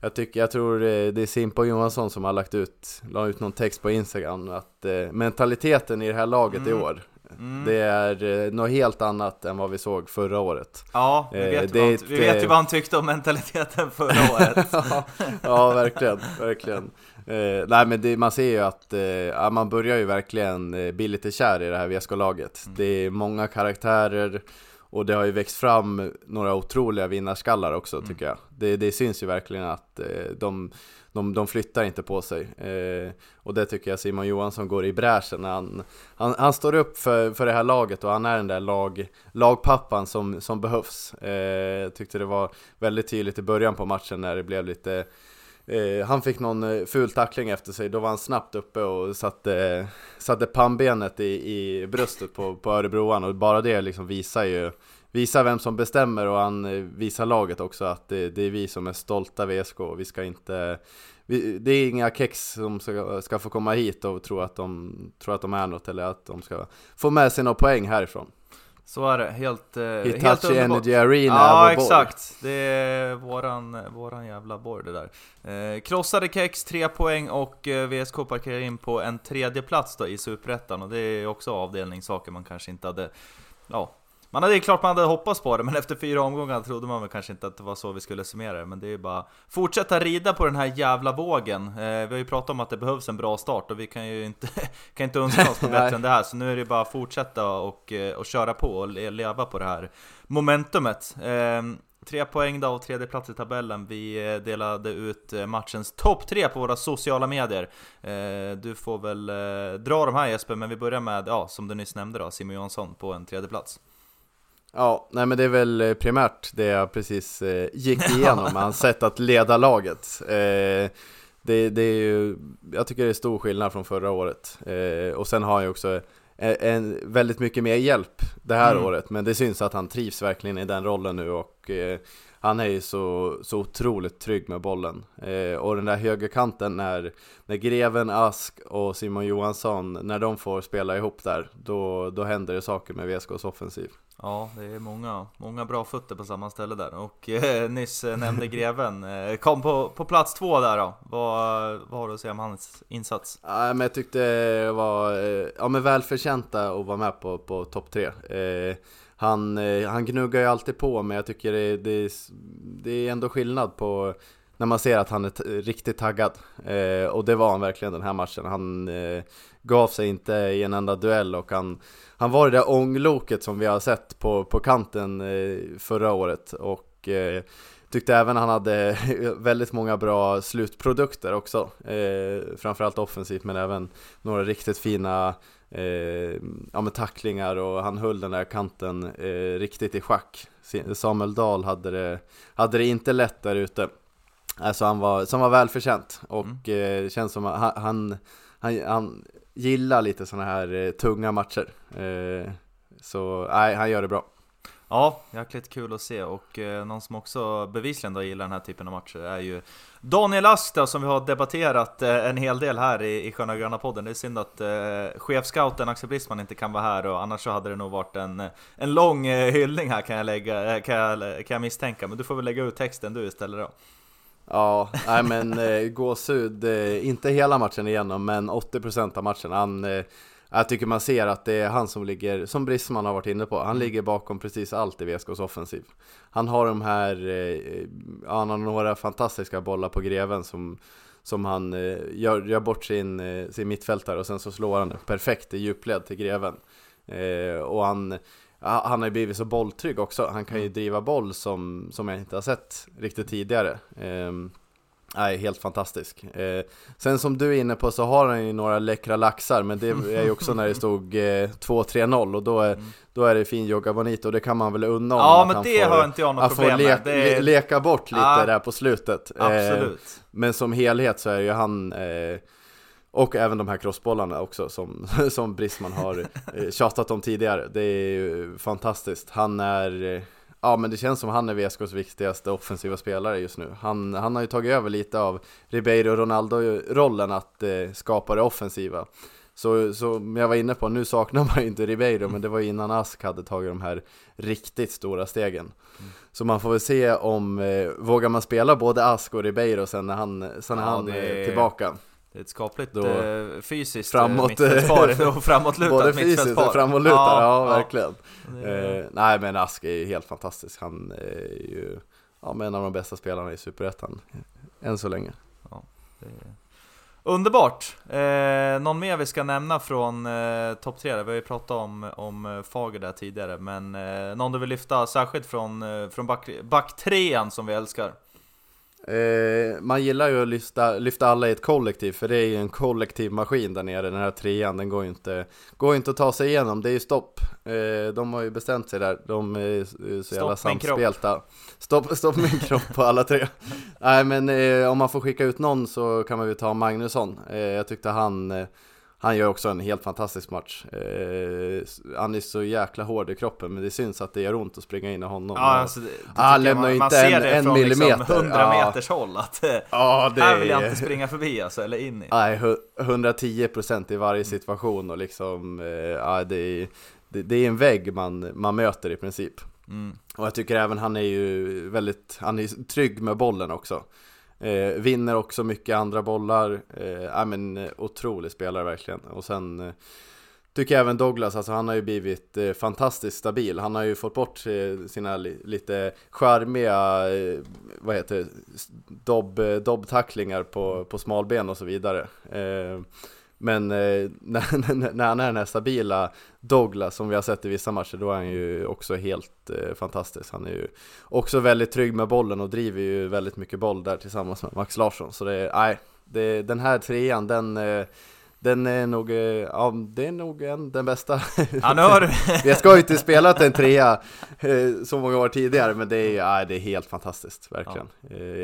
jag, tycker, jag tror det är Simpa Johansson som har lagt ut, la ut någon text på Instagram att eh, mentaliteten i det här laget i Mm. år Mm. Det är eh, något helt annat än vad vi såg förra året. Ja, vi Eh, vet, det ju ett, vi vet ju eh, vad han tyckte om mentaliteten förra året. ja, ja, verkligen, verkligen. Eh, nej men det, man ser ju att eh, man börjar ju verkligen eh, bli lite kär i det här VSK-laget. Mm. Det är många karaktärer och det har ju växt fram några otroliga vinnarskallar också Mm. tycker jag. Det, det syns ju verkligen att eh, de, de, de flyttar inte på sig. Eh, och det tycker jag Simon Johansson går i bräschen när han, han, han står upp för, för det här laget och han är den där lag, lagpappan som, som behövs. Eh, jag tyckte det var väldigt tydligt i början på matchen när det blev lite Eh, han fick någon eh, ful tackling efter sig, då var han snabbt uppe och satte, satte pannbenet i, i bröstet på, på Örebroan och bara det liksom visar ju Visar vem som bestämmer och han eh, visar laget också att det, det är vi som är stolta VSK och vi ska inte vi, Det är inga kex som ska, ska få komma hit och tro att, de, tror att de är något eller att de ska få med sig några poäng härifrån. Så är det, helt, eh, helt Hitachi underbart. Energy Arena Ja exakt, det är våran, våran jävla borg det där. Eh, krossade kex, tre poäng och eh, VSK parkerar in på en tredje plats då i Superettan och det är också avdelningssaker man kanske inte hade, ja man hade klart man hade hoppats på det, men efter fyra omgångar trodde man väl kanske inte att det var så vi skulle summera det. Men det är ju bara fortsätta rida på den här jävla vågen. Eh, vi har ju pratat om att det behövs en bra start och vi kan ju inte, kan inte önska oss något bättre än det här. Så nu är det bara att fortsätta och, eh, och köra på och le- leva på det här momentumet. Eh, Tre poäng då och tredje plats i tabellen. Vi eh, delade ut eh, matchens topp tre på våra sociala medier. Du får väl dra de här Jesper, men vi börjar med, ja, som du nyss nämnde då, Simon Johansson på en tredje plats. Ja, nej men det är väl eh, primärt det jag precis eh, gick igenom, hans sätt att leda laget. Eh, det, det är ju, jag tycker det är stor skillnad från förra året. Eh, och sen har han ju också en, en, väldigt mycket mer hjälp det här Mm. året, men det syns att han trivs verkligen i den rollen nu och han är ju så, så otroligt trygg med bollen. Eh, och den där högerkanten när, när Greven, Ask och Simon Johansson, när de får spela ihop där, då, då händer det saker med VSKs offensiv. Ja, det är många, många bra fötter på samma ställe där. Och eh, nyss eh, nämnde Greven, eh, kom på, på plats två där då. Vad, vad har du att säga om hans insats? Ja, men jag tyckte det var eh, ja, men välförtjänta att vara med på, på topp tre. Eh, han, han gnuggar ju alltid på, men jag tycker det, det, det är ändå skillnad på när man ser att han är riktigt taggad. Eh, och det var han verkligen den här matchen. Han eh, gav sig inte i en enda duell och han, han var det där ångloket som vi har sett på, på kanten eh, förra året. Och eh, Tyckte även han hade väldigt många bra slutprodukter också eh, Framförallt offensivt men även några riktigt fina eh, ja, men tacklingar och han höll den där kanten eh, riktigt i schack Samuel Dahl hade det, hade det inte lätt där ute Alltså han var, som var välförtjänt och eh, det känns som att han, han, han, han gillar lite sådana här eh, tunga matcher eh, Så nej, han gör det bra Ja, jäkligt kul att se och eh, någon som också bevisligen då gillar den här typen av matcher är ju Daniel Ask då, som vi har debatterat eh, en hel del här i, i Sköna Gröna podden. Det är synd att eh, chefscouten Axel Brisman inte kan vara här och annars så hade det nog varit en, en lång eh, hyllning här kan jag, lägga, eh, kan, jag, kan jag misstänka. Men du får väl lägga ut texten du istället då. Ja, nej men eh, gåshud, eh, inte hela matchen igenom men 80% av matchen. Han, eh, jag tycker man ser att det är han som ligger, som Brisman har varit inne på, han ligger bakom precis allt i VSKs offensiv. Han har de här, eh, han har några fantastiska bollar på greven som, som han eh, gör, gör bort sin, eh, sin mittfältare och sen så slår han perfekt i djupled till greven. Eh, och han, han har ju blivit så bolltrygg också, han kan ju driva boll som, som jag inte har sett riktigt tidigare. Eh, Nej, helt fantastisk. Eh, sen som du är inne på så har han ju några läckra laxar, men det är ju också när det stod eh, 2-3-0 och då är, då är det fin Joga Bonito och det kan man väl unna honom Ja, att men han det får, har inte jag något att problem le, med. Det är, le, leka bort lite Ja. där på slutet. Eh, absolut. men som helhet så är ju han eh, och även de här crossbollarna också som, som Brisman har eh, tjatat om tidigare. Det är ju fantastiskt. Han är, eh, ja men det känns som han är VSKs viktigaste offensiva spelare just nu. Han, han har ju tagit över lite av Ribeiro och Ronaldo-rollen att eh, skapa det offensiva. Så som jag var inne på, nu saknar man ju inte Ribeiro, men det var innan Ask hade tagit de här riktigt stora stegen. Mm. Så man får väl se om, eh, vågar man spela både Ask och Ribeiro sen när han, sen när ja, han är tillbaka? Det är ett skapligt då, eh, fysiskt eh, framåt, mittfältspar och framåtlutat Både fysiskt och framåtlutat, ja, ja, ja, verkligen. Eh, nej men Ask är ju helt fantastisk, han är ju ja, en av de bästa spelarna i Superettan än så länge. Ja, är Underbart! Eh, någon mer vi ska nämna från eh, topp 3? Vi har ju pratat om, om Fager där tidigare, men eh, någon du vill lyfta särskilt från, eh, från back, backtrean som vi älskar? Eh, man gillar ju att lyfta, lyfta alla i ett kollektiv, för det är ju en kollektiv maskin där nere, den här trean, den går ju inte, går inte att ta sig igenom, det är ju stopp. Eh, de har ju bestämt sig där, de är så jävla samspelta. Stopp, stopp min kropp på alla tre. Nej men eh, om man får skicka ut någon så kan man ju ta Magnusson. Eh, jag tyckte han eh, han gör också en helt fantastisk match. Eh, han är så jäkla hård i kroppen, men det syns att det gör ont att springa in i honom. Ja, alltså, det, det han lämnar ju inte en, en liksom millimeter. Liksom 100 ja. meters håll, att eh, ja, det här vill jag inte springa förbi alltså, eller in i. Nej, 110% i varje situation och liksom, eh, ja, det, det, det, är en vägg man, man möter i princip. Mm. Och jag tycker även han är ju väldigt, han är trygg med bollen också. Eh, vinner också mycket andra bollar. Eh, ja, men, otrolig spelare verkligen. Och sen eh, tycker jag även Douglas, alltså han har ju blivit eh, fantastiskt stabil. Han har ju fått bort eh, sina li lite charmiga, eh, vad heter det, dobb, eh, dobbtacklingar på, på smalben och så vidare. Eh, men eh, när, när han är den här stabila Douglas som vi har sett i vissa matcher, då är han ju också helt eh, fantastisk. Han är ju också väldigt trygg med bollen och driver ju väldigt mycket boll där tillsammans med Max Larsson. Så det, nej, det, den här trean, den eh, den är nog, eh, ja det är nog en, den bästa Ja nu har du Jag ska ju inte spelat en trea eh, så många år tidigare men det är, ja, det är helt fantastiskt, verkligen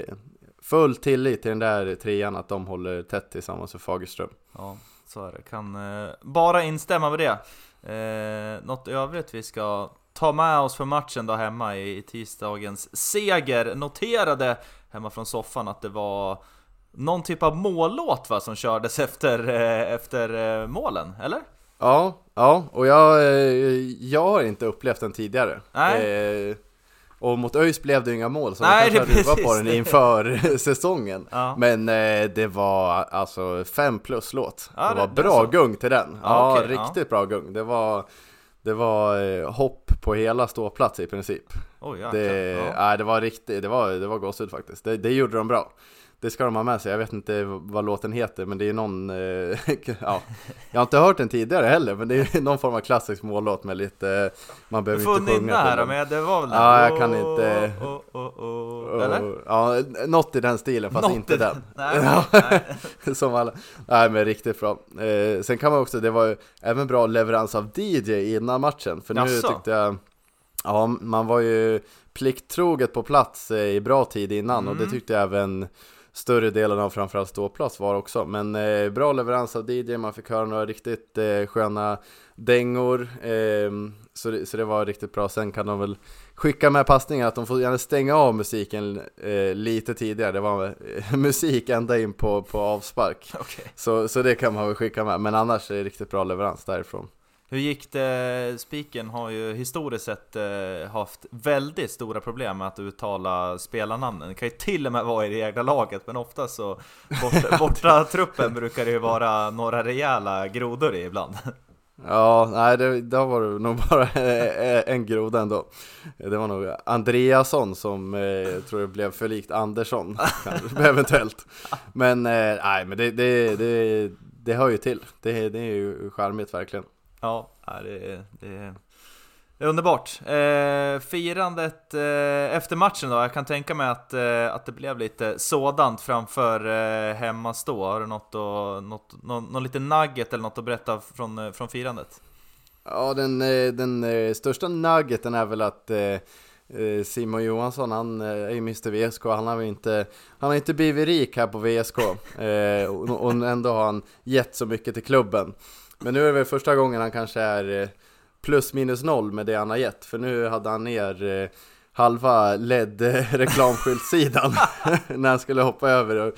ja. Eh, full tillit till den där trean att de håller tätt tillsammans med Fagerström Ja så är det. Kan eh, bara instämma med det. Eh, något övrigt vi ska ta med oss för matchen då hemma i, i tisdagens seger. Noterade hemma från soffan att det var någon typ av mållåt va, som kördes efter, eh, efter eh, målen, eller? Ja, ja, och jag, eh, jag har inte upplevt den tidigare. Nej. Och mot ÖIS blev det inga mål, så Nej, kanske hade var på den inför säsongen. Ja. Men eh, det var alltså fem plus låt. Ja, det var det, bra det gung till den. Ja, okay, riktigt bra gung. Det var, det var eh, hopp på hela ståplats i princip. Oh, det, ja. det var riktigt, det var, det var gåshud faktiskt. Det, det gjorde de bra. Det ska de ha med sig, jag vet inte vad låten heter men det är någon, eh, ja, jag har inte hört den tidigare heller men det är någon form av klassisk mållåt med lite, man behöver inte sjunga Du får nynna här men det var väl? Ja, jag kan inte oh, oh, oh, Eller? Ja, något i den stilen fast något inte den, den. Nej, nej. Som alla, nej men riktigt bra eh, Sen kan man också, det var ju även bra leverans av DJ innan matchen för nu Jaså? tyckte jag Ja, man var ju plikttroget på plats eh, i bra tid innan mm. och det mm. tyckte jag även större delen av framförallt ståplats var också. Men eh, bra leverans av DJ, man fick höra några riktigt eh, sköna dängor. Eh, så, det, så det var riktigt bra. Sen kan de väl skicka med passningar att de får gärna stänga av musiken eh, lite tidigare. Det var eh, musik ända in på, på avspark. Okay. Så, så det kan man väl skicka med. Men annars är det riktigt bra leverans därifrån. Hur gick det? Spiken har ju historiskt sett eh, haft väldigt stora problem med att uttala spelarnamnen. Det kan ju till och med vara i det egna laget, men ofta så borta, borta truppen brukar det ju vara några rejäla grodor i ibland. Ja, nej det, det var det nog bara en groda ändå. Det var nog Andreasson som eh, tror jag blev för likt Andersson, kanske, eventuellt. Men eh, nej, men det, det, det, det hör ju till. Det, det är ju charmigt verkligen. Ja, det är, det är, det är underbart. Eh, firandet eh, efter matchen då, jag kan tänka mig att, eh, att det blev lite sådant framför eh, hemmastå. Har du något, och, något, någon, någon liten nugget eller något att berätta från, eh, från firandet? Ja, den, eh, den eh, största nuggeten är väl att Simon Johansson, han är ju Mr VSK, han har inte, han har inte blivit rik här på VSK och, och ändå har han gett så mycket till klubben. Men nu är det väl första gången han kanske är eh, plus minus noll med det han har gett. För nu hade han ner, eh, halva LED-reklamskyltsidan när han skulle hoppa över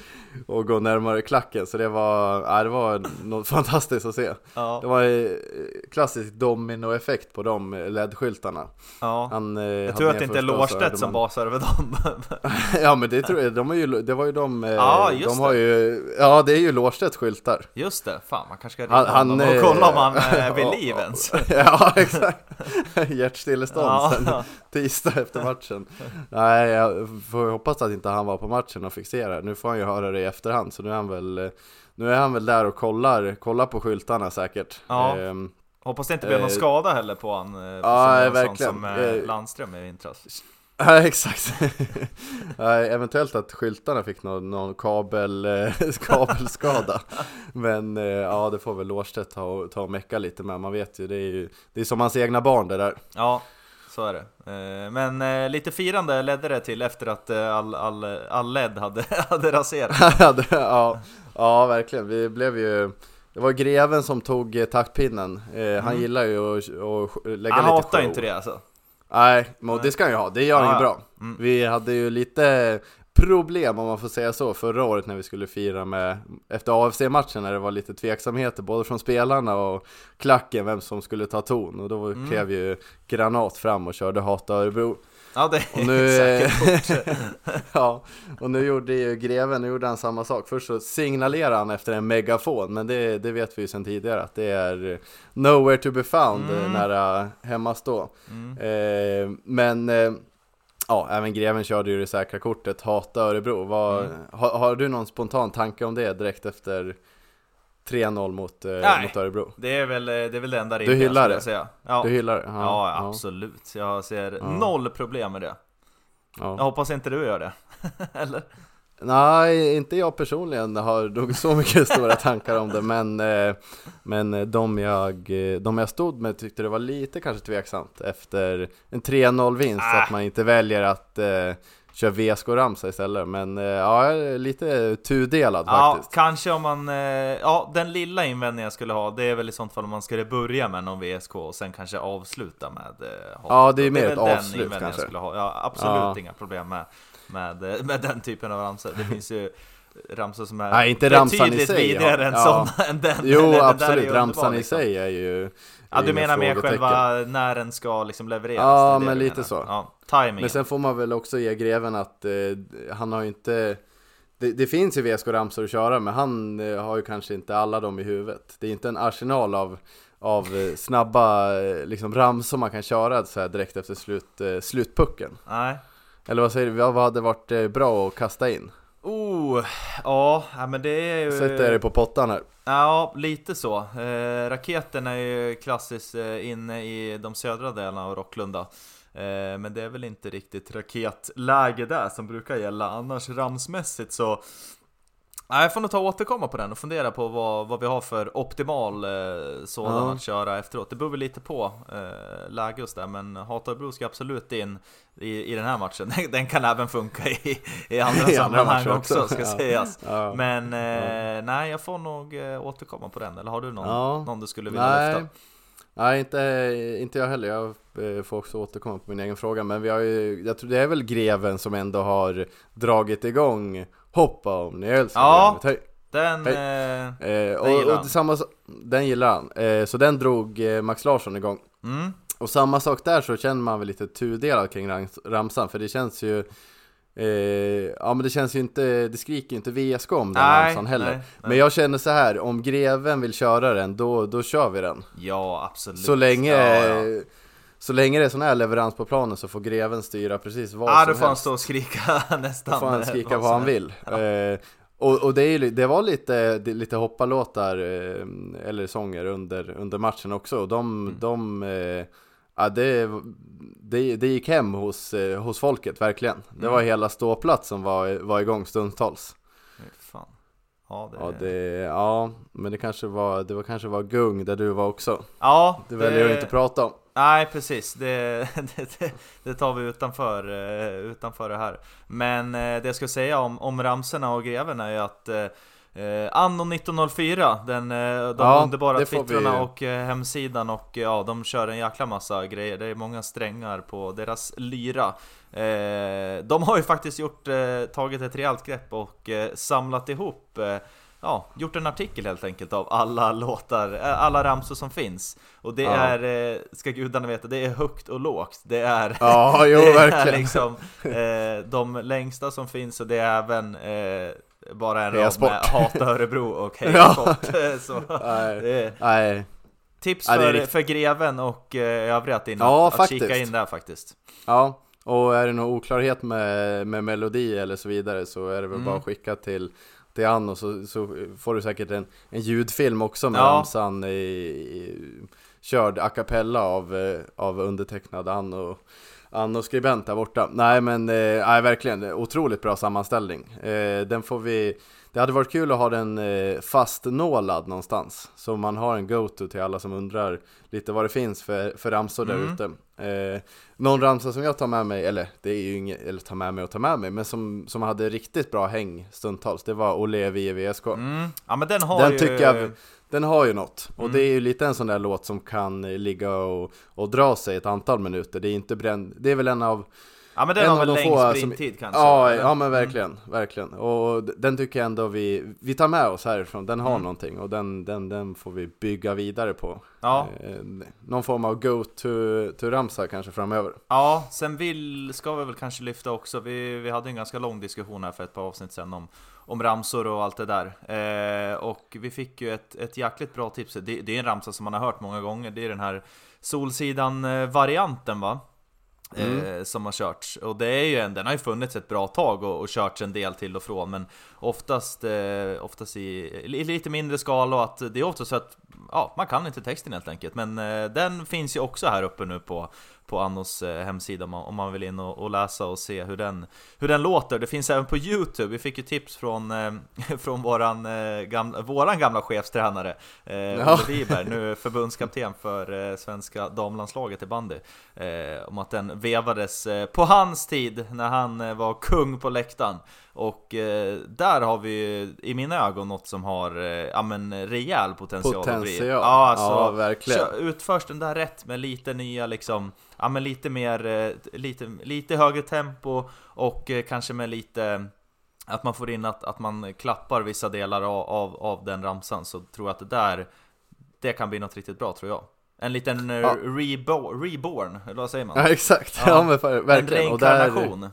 och, gå närmare klacken. Så det var, ja, det var något fantastiskt att se. Ja, Det var eh, klassisk dominoeffekt på de LED-skyltarna. ja. Han, eh, Jag tror att det inte är Lårstedt som man- basar över dem. Ja men det tror jag, de är ju, det var ju de, eh, Ja, just de har ju, ja det är ju Lårstedts skyltar. Just det, fan man kanske ska ringa han, honom och kolla om han är vid ja, liv ens. ja exakt, hjärtstillestånd Ja, sen tisdag efter matchen. Nej, jag får hoppas att inte han var på matchen och fick se det. Nu får han ju höra det i efterhand, så nu är han väl, nu är han väl där och kollar, kollar på skyltarna säkert. Ja. Ehm, Hoppas det inte blir någon Eh, skada heller på han. eh, ja, som, verkligen. Som eh, Eh, Landström i vintras. Ja exakt. Nej, eventuellt att skyltarna fick någon, någon kabel, eh, kabelskada. Men ja, det får väl Lårstedt ta, ta och mecka lite med. Man vet ju, det är ju det är som hans egna barn det där. Ja, så är det. Eh, Men eh, lite firande ledde det till efter att eh, all, all, all LED hade, hade raserats. Ja, ja, verkligen. Vi blev ju det var greven som tog taktpinnen. Han gillar ju att, att lägga Mm. Han lite hatar show. inte det alltså. Nej, men det ska han ju ha. Det gör han ju bra. Mm. Vi hade ju lite problem om man får säga så förra året när vi skulle fira med efter AFC-matchen när det var lite tveksamheter både från spelarna och klacken vem som skulle ta ton och då Mm. klev ju Granat fram och körde Hata Örebro Ja, det och är nu, säkert ja, och nu gjorde ju greven, nu gjorde han samma sak. Först så signalerade han efter en megafon, men det, det vet vi ju sedan tidigare att det är nowhere to be found Mm. mm. nära hemmastå. Mm. Eh, men eh, ja, även greven körde ju det säkra kortet, hata Örebro. Vad, Mm. har, har du någon spontan tanke om det direkt efter 3-0 mot, eh, Nej. mot Örebro? Det är väl det, är väl det enda Du rimliga hyllar skulle det? säga. Ja. Du hyllar det? Ja, absolut. Jag ser Ja. noll problem med det. ja. Jag hoppas inte du gör det. Eller? Nej, inte jag personligen har nog så mycket stora tankar om det men, eh, men de, jag, eh, de jag stod med tyckte det var lite kanske tveksamt efter en 3-0 vinst Ah. att man inte väljer att eh, köra VSK Ramsa istället men eh, ja, lite tudelad Ja, faktiskt kanske om man... eh, Ja, den lilla invändningen jag skulle ha, det är väl i sånt fall om man skulle börja med någon VSK och sen kanske avsluta med eh. Ja, det är mer ett den avslut kanske. Jag skulle ha. Ja, absolut Ja. inga problem med, med, eh, med den typen av ramsor. Det finns ju ramsor som är Nej, inte ramsan i sig, vidare ja. än Ja. sådana än den. Jo Den absolut, underbar, ramsan i liksom. sig är ju Ja, du menar mer själva när den ska liksom levereras? Ja, men lite menar. så. Ja, timingen. Men sen får man väl också ge greven att eh, han har ju inte det, det finns ju VSK-ramsor att köra men han eh, har ju kanske inte alla dem i huvudet. Det är inte en arsenal av, av eh, snabba eh, liksom ramsor man kan köra så här direkt efter slut, eh, slutpucken. Nej. Eller vad säger du, vad hade varit eh, bra att kasta in? Oh, ja, men det är ju... Sätter dig på pottan här. Ja, lite så. Eh, raketen är ju klassiskt eh, inne i de södra delarna av Rocklunda. Eh, men det är väl inte riktigt raketläge där som brukar gälla. Annars ramsmässigt så... Nej, jag får nog ta och återkomma på den och fundera på vad, vad vi har för optimal eh, sådan Ja. att köra efteråt. Det beror väl lite på eh, läge just där, men Hataörebro ska absolut in i, i den här matchen. Den, kan även funka i, i andra I andra sammanhang matcher också, också. ska Ja. sägas. Ja. Men eh, nej, jag får nog eh, återkomma på den. Eller har du någon, Ja. någon du skulle vilja Nej, lyfta? nej inte, inte jag heller. Jag eh, får också återkomma på min egen fråga. Men vi har ju, jag tror det är väl greven som ändå har dragit igång Hoppa om ni älskar Ja. grevet. Hej. Den... Hej. Eh, Eh, Den och, gillar och han. samma, den gillar han. Eh, så den drog eh, Max Larsson igång. mm, Och samma sak där så känner man väl lite tudelad kring rams, ramsan. För det känns ju eh, Ja men det känns ju inte, det skriker ju inte VSK om den nej, ramsan heller. nej, nej. Men jag känner så här, om greven vill köra den, då, då kör vi den. Ja, absolut. Så länge, Ja, ja. Så länge det är sån här leverans på planen så får greven styra precis vad Ja, då som får han helst. stå och skrika nästan. Då får han skrika vad som han helst. vill. Eh, och och det, är, det var lite, det- lite hoppalåtar eh, eller sånger under, under matchen också. Och de, Mm. de eh, ja, det, det, det gick hem hos, eh, hos folket verkligen. Det var Mm. hela ståplats som var, var igång stundtals. Fan. Ja, det... Ja, det, ja, men det kanske var, det var kanske var gung där du var också. ja, Det väljer jag inte prata om. Nej precis, det, det, det, tar vi utanför, eh, utanför det här. Men eh, det jag ska säga om, om ramserna och greven är ju att eh, Eh, Anno 1904, den, de Ja, underbara twittrarna vi- och eh, hemsidan och eh, ja, de kör en jäkla massa grejer. Det är många strängar på deras lyra. Eh, de har ju faktiskt gjort, tagit ett rejält grepp och samlat ihop Ja, gjort en artikel helt enkelt av alla låtar, eh, alla ramsor som finns Och det Ja. är, eh, ska gudarna veta, det är högt och lågt Det är Ja, jo det är liksom eh, de längsta som finns och det är även eh, bara en rad med Hata Örebro och Heja Ja. Sport. Eh, Så Nej, nej. tips är för, för greven och övriga att, in, Ja, att, kika in där faktiskt. Ja, och är det någon oklarhet med, med melodi eller så vidare så är det väl Mm. bara att skicka till till Anno så, så får du säkert en, en ljudfilm också med Ja. ramsan i, i, körd a cappella av, eh, av undertecknad Anno Anno skribent där borta. Nej men, eh, nej verkligen, otroligt bra sammanställning. Eh, den får vi, det hade varit kul att ha den fastnålad någonstans. Så man har en go-to till alla som undrar lite vad det finns för, för ramsor där Mm. ute. Eh, någon ramsa som jag tar med mig, eller det är ju inget, eller tar med mig och tar med mig, men som, som hade riktigt bra häng stundtals, det var Olevi i VSK. Mm. Ja men den har Den ju... tycker jag, den har ju något. Och Mm. det är ju lite en sån där låt som kan eh, ligga och, och dra sig ett antal minuter. Det är inte bränd, det är väl en av Ja men den en har av väl de längst sprinttid kanske? Ja, ja men verkligen, verkligen. Och den tycker jag ändå vi, vi tar med oss härifrån, den har Mm. någonting och den, den, den får vi bygga vidare på. Ja. Eh, någon form av go-to-ramsa kanske framöver. Ja, sen vill, ska vi väl kanske lyfta också, vi, vi hade en ganska lång diskussion här för ett par avsnitt sen om, om ramsor och allt det där. Eh, och vi fick ju ett, ett jäkligt bra tips, det, det är en ramsa som man har hört många gånger, det är den här Solsidan-varianten va? Eh, som har körts. Och det är ju en, den har ju funnits ett bra tag och, och körts en del till och från men oftast, eh, oftast i, i lite mindre skala och att det är ofta så att ja, man kan inte texten helt enkelt. Men eh, den finns ju också här uppe nu på, på Annos eh, hemsida om man, vill in och, läsa och se hur den, hur den låter. Det finns även på Youtube, vi fick ju tips från, eh, från våran, eh, gamla, våran gamla chefstränare Ja. Olle Wiberg, nu förbundskapten för svenska damlandslaget i bandy. Om att den vevades på hans tid när han var kung på läktaren. Och eh, där har vi i mina ögon något som har eh, ja, men, rejäl potential, att bli. Potential. Ja, alltså, Ja, verkligen. utförs den där rätt med lite nya liksom, ja men lite mer, eh, lite, lite högre tempo och eh, kanske med lite att man får in att, att man klappar vissa delar av, av, av den ramsan så tror jag att det där Det kan bli något riktigt bra tror jag En liten eh, Ja. rebo reborn, eller vad säger man? Ja exakt, Ja. ja, men för, en verkligen. Och där, reinkarnation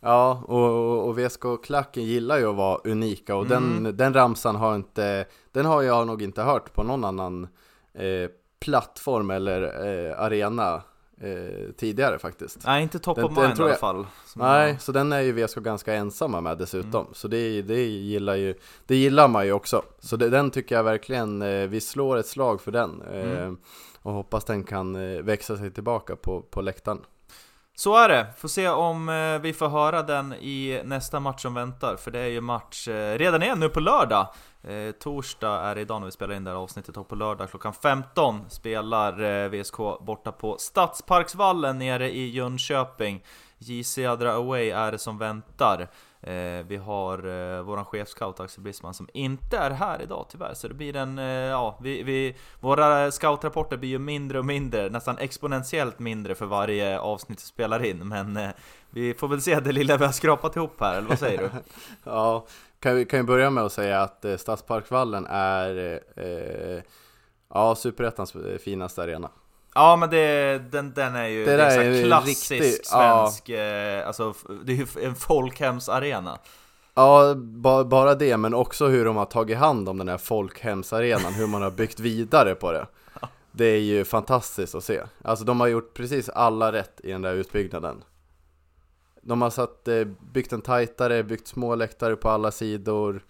Ja, och, och, och VSK-klacken gillar ju att vara unika och Mm. den, den ramsan har inte, den har jag nog inte hört på någon annan eh, plattform eller eh, arena eh, tidigare faktiskt. Nej inte top of mind i alla fall Nej, jag- så den är ju VSK ganska ensamma med dessutom. Mm. Så det, det, gillar ju, det gillar man ju också. Så det, den tycker jag verkligen, eh, vi slår ett slag för den. Eh, Mm. Och hoppas den kan eh, växa sig tillbaka på, på läktaren. Så är det, får se om eh, vi får höra den i nästa match som väntar, för det är ju match eh, redan igen nu på lördag. Eh, torsdag är det idag när vi spelar in det här avsnittet och på lördag klockan 15 spelar eh, VSK borta på Stadsparksvallen nere i Jönköping. JC Adra Away är det som väntar. Eh, vi har eh, vår chefscout Axel Brisman som inte är här idag tyvärr, så det blir en, eh, ja, vi, vi, våra scoutrapporter blir ju mindre och mindre, nästan exponentiellt mindre för varje avsnitt vi spelar in, men eh, vi får väl se det lilla vi har skrapat ihop här, eller vad säger du? Ja, kan vi kan ju börja med att säga att eh, Stadsparkvallen är eh, eh ja, Superettans eh, finaste arena. Ja men det, den, den är ju, Det är ju klassisk ja. svensk, eh, alltså det är ju en folkhemsarena. Ja, ba, bara det, men också hur de har tagit hand om den här folkhemsarenan, hur man har byggt vidare på det. Det är ju fantastiskt att se. Alltså de har gjort precis alla rätt i den där utbyggnaden. De har satt, eh, byggt en tajtare, byggt små läktare på alla sidor.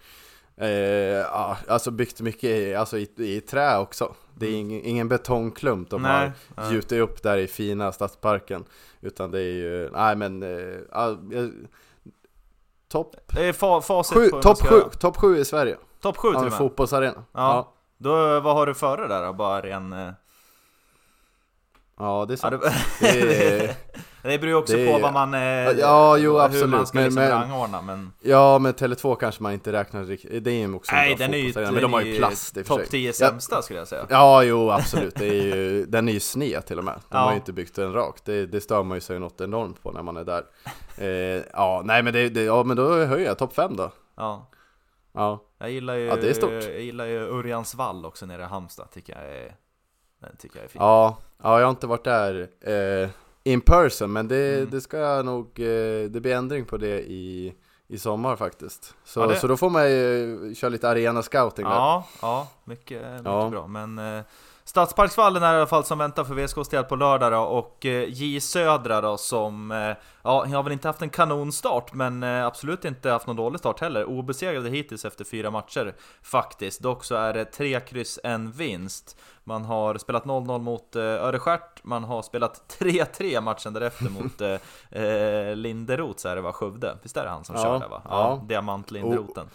Eh, ja, alltså byggt mycket i, alltså i, i trä också. Det är ingen, ingen betongklump de Nej, har nej. gjutit upp där i fina stadsparken. Utan det är ju, nej men, eh, ja, eh, topp topp ska sju, göra. topp sju i Sverige. Topp 7 Av till och med. fotbollsarena. Ja. Ja. Då, vad har du före där då? Bara en... eh, ja, det är Ja, sant. det, Det är, Det beror ju också Det på vad man... Eh, Ja, jo, Hur man absolut, ska men- liksom men- rangordna, men... Ja, men Tele2 kanske man inte räknar riktigt, det är ju också Nej, den är ju, men de har ju plast i topp sig. 10 Ja, sämsta skulle jag säga. Ja, jo absolut. Det är ju, den är ju sned till och med. De Ja. har ju inte byggt den rak. Det, det stör man ju sig något enormt på när man är där. Eh, ja, nej men det, det, ja men då höjer jag topp 5 då. Ja. Ja, Jag gillar ju, Ja, det är stort. jag gillar ju Örjans vall också nere i Halmstad, tycker jag är, den tycker jag är fin. ja, ja jag har inte varit där eh, in person, men det, Mm. det ska jag nog, eh, det blir ändring på det i, i sommar faktiskt. Så, Ja, det- så då får man ju köra lite arena scouting där. Ja, ja, mycket, mycket Ja. bra. Men eh, Stadsparksvallen är i alla fall som väntar för VSKs del på lördag då, och eh, J Södra då som, eh, ja, har väl inte haft en kanonstart, men eh, absolut inte haft någon dålig start heller. Obesegrade hittills efter fyra matcher faktiskt. Dock så är det tre kryss, en vinst. Man har spelat 0-0 mot eh, Örestjärt, man har spelat 3-3 matchen därefter mot eh, eh, Linderoth, så är det va, Skövde? Visst är det han som Ja, kör där va? Ja, ja. Diamant Linderoten.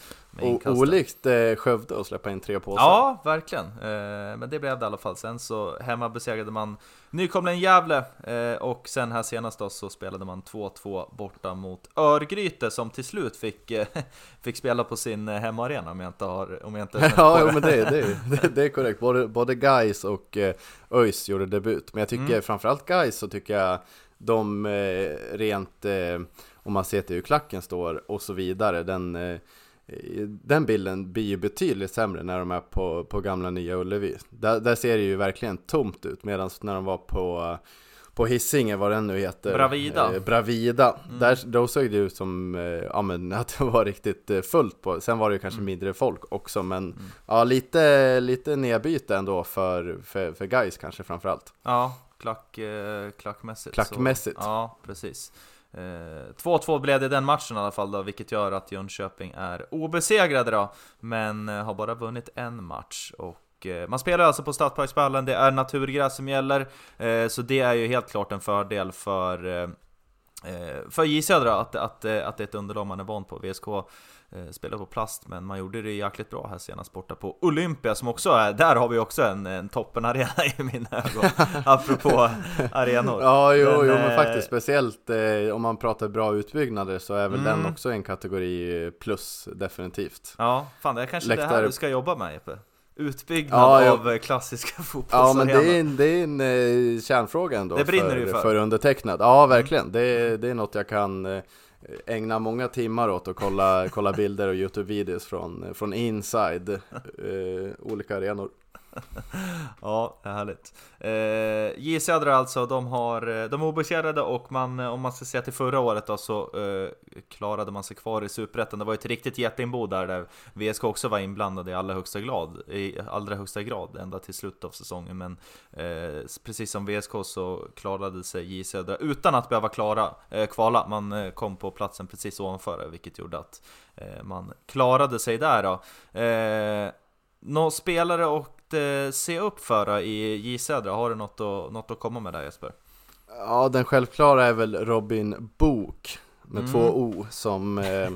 olikt eh, Skövde att släppa in tre påsar. Ja, verkligen. Eh, men det blev det i alla fall. Sen så hemma besegrade man nykomlingen Gävle eh, och sen här senast då så spelade man 2-2 borta mot Örgryte som till slut fick, eh, fick spela på sin eh, hemmaarena om jag inte har... Om jag inte Ja, jo, men det, det, det, det är korrekt. Både, både Guys och eh, ÖIS gjorde debut. Men jag tycker Mm. framförallt Guys så tycker jag de rent, om man ser till hur klacken står och så vidare, den, den bilden blir ju betydligt sämre när de är på, på gamla Nya Ullevi. Där, där ser det ju verkligen tomt ut, medan när de var på på Hisingen, vad den nu heter Bravida. eh, Bravida, Mm. där, då såg det ut som eh, ja, men, att det var riktigt eh, fullt på Sen var det ju kanske Mm. mindre folk också men Ja, lite, lite nedbyte ändå för, för, för guys kanske framförallt. Ja, klack, eh, klackmässigt. Klackmässigt. Så, ja, precis. Eh, 2-2 blev det den matchen i alla fall då, vilket gör att Jönköping är obesegrade då, men eh, har bara vunnit en match. Och eh, man spelar alltså på Stadsparksvallen, det är naturgräs som gäller, eh, så det är ju helt klart en fördel för eh, för J Södra att, att, att det är ett underlag man är van på. VSK spelar på plast, men man gjorde det jäkligt bra här senast borta på Olympia som också är, där har vi också en, en toppenarena i mina ögon, apropå arenor. Ja, jo, Den, jo men faktiskt speciellt eh, om man pratar bra utbyggnader så är väl Mm. den också en kategori plus definitivt. Ja, fan det är kanske det här Läktare- du ska jobba med Jeppe. Utbyggnad Ja, jag- av eh, klassiska Ja fotbollsarenor. men det är en, det är en eh, kärnfråga ändå Det brinner för, du för. Mm. för undertecknad. Ja verkligen, det, är- det är något jag kan eh, ägna många timmar åt och kolla, kolla bilder och Youtube-videos från, från inside eh, olika arenor. Ja, härligt. Eh, J Södra alltså, de, har, eh, de är obesegrade och man, eh, om man ska säga till förra året då, så eh, klarade man sig kvar i Superettan. Det var ju ett riktigt jätteinbo där, där VSK också var inblandade i allra högsta grad, i allra högsta grad ända till slutet av säsongen. Men eh, precis som VSK så klarade sig J Södra utan att behöva klara, eh, kvala. Man eh, kom på platsen precis ovanför, vilket gjorde att eh, man klarade sig där då. Eh, Några spelare och eh, se upp för i J Södra, har du något att, något att komma med där Jesper? Ja, den självklara är väl Robin Bok med Mm. två O som, eh,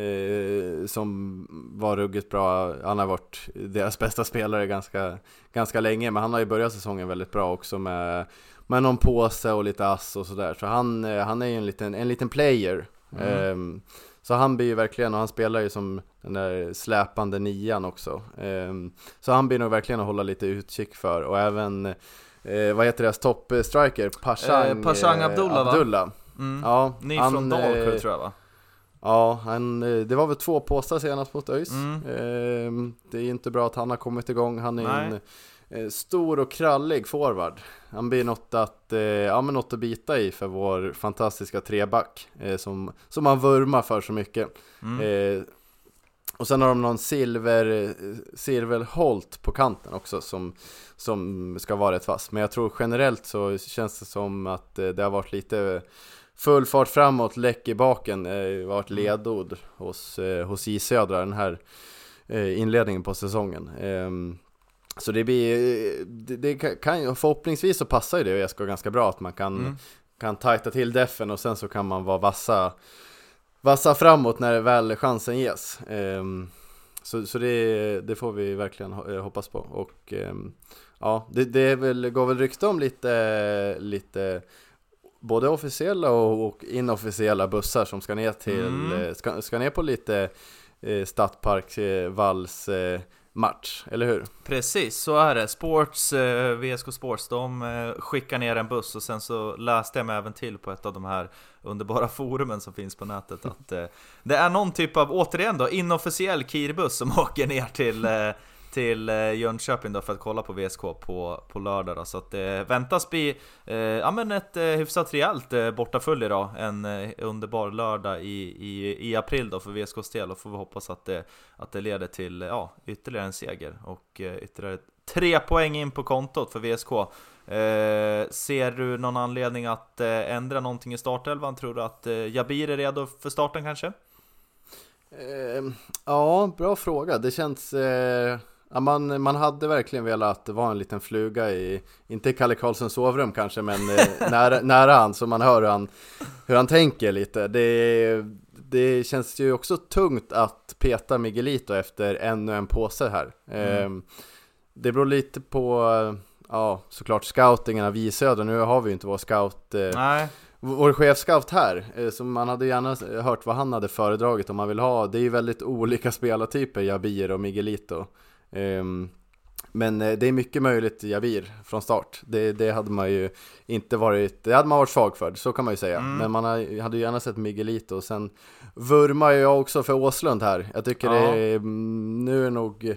eh, som var ruggigt bra. Han har varit deras bästa spelare ganska, ganska länge, men han har ju börjat säsongen väldigt bra också med, med någon påse och lite ass och sådär. Så han, eh, han är ju en liten, en liten player. Mm. Ehm, så han blir ju verkligen, och han spelar ju som den där släpande nian också. Ehm, så han blir nog verkligen att hålla lite utkik för, och även Eh, vad heter deras toppstriker? Pashang, Eh, Pashang Abdullah, va? Abdullah. Mm. Ja, Ny han, från Dalkurd eh, tror jag va? Ja, han, eh, det var väl två påsar senast mot ÖIS. Mm. Ehm, det är inte bra att han har kommit igång. Han är Nej. en eh, stor och krallig forward. Han blir något att, eh, ja, men något att bita i för vår fantastiska treback eh, som, som man vurmar för så mycket. Mm. Eh, och sen har de någon silver, silverholt på kanten också som, som ska vara rätt fast. Men jag tror generellt så känns det som att eh, det har varit lite full fart framåt, läck i baken, eh, varit ledord hos, eh, hos J Södra den här eh, inledningen på säsongen. Så det blir, det, det kan- förhoppningsvis så passar ju det ÖSK ganska bra att man kan, Mm. kan tajta till defen och sen så kan man vara vassa vassa framåt när väl chansen ges. Ehm, så så det, det får vi verkligen eh, hoppas på. Och ehm, ja, det, det väl, går väl rykte om lite, lite både officiella och, och inofficiella bussar som ska ner till, Mm. eh, ska, ska ner på lite eh, Stadpark eh, Valls eh, match, eller hur? Precis, så är det. Sports, eh, VSK Sports, de eh, skickar ner en buss och sen så läste jag mig även till på ett av de här underbara forumen som finns på nätet att eh, det är någon typ av, återigen då, inofficiell Kirbuss som åker ner till eh, till eh, Jönköping då för att kolla på VSK på, på lördag då. Så att det väntas bli eh, ja, men ett eh, hyfsat rejält eh, bortafölje idag. En eh, underbar lördag i, i, i april då för VSKs del och får vi hoppas att det, att det leder till ja, ytterligare en seger och eh, ytterligare tre poäng in på kontot för VSK. Eh, ser du någon anledning att eh, ändra någonting i startelvan? Tror du att eh, Jabir är redo för starten kanske? Ehm, ja, bra fråga. Det känns... Eh, Ja, man, man hade verkligen velat vara en liten fluga i, inte i Kalle Karlssons sovrum kanske, men eh, nära, nära han, så man hör hur han, hur han tänker lite. Det, det känns ju också tungt att peta Miguelito efter ännu en påse här. Eh, det beror lite på, ja, såklart scoutingen av J Söder. Nu har vi ju inte vår scout eh, Nej, vår chefscout här, eh, så man hade gärna hört vad han hade föredragit om man vill ha. Det är ju väldigt olika spelartyper, Jabir och Miguelito. Ehm, Men eh, det är mycket möjligt Jabir från start. Det, det hade man ju inte varit, det hade man varit svag för, så kan man ju säga. Mm. Men man hade ju gärna sett Miguelito och sen vurmar jag också för Åslund här. Jag tycker Ja. det mm, nu är nog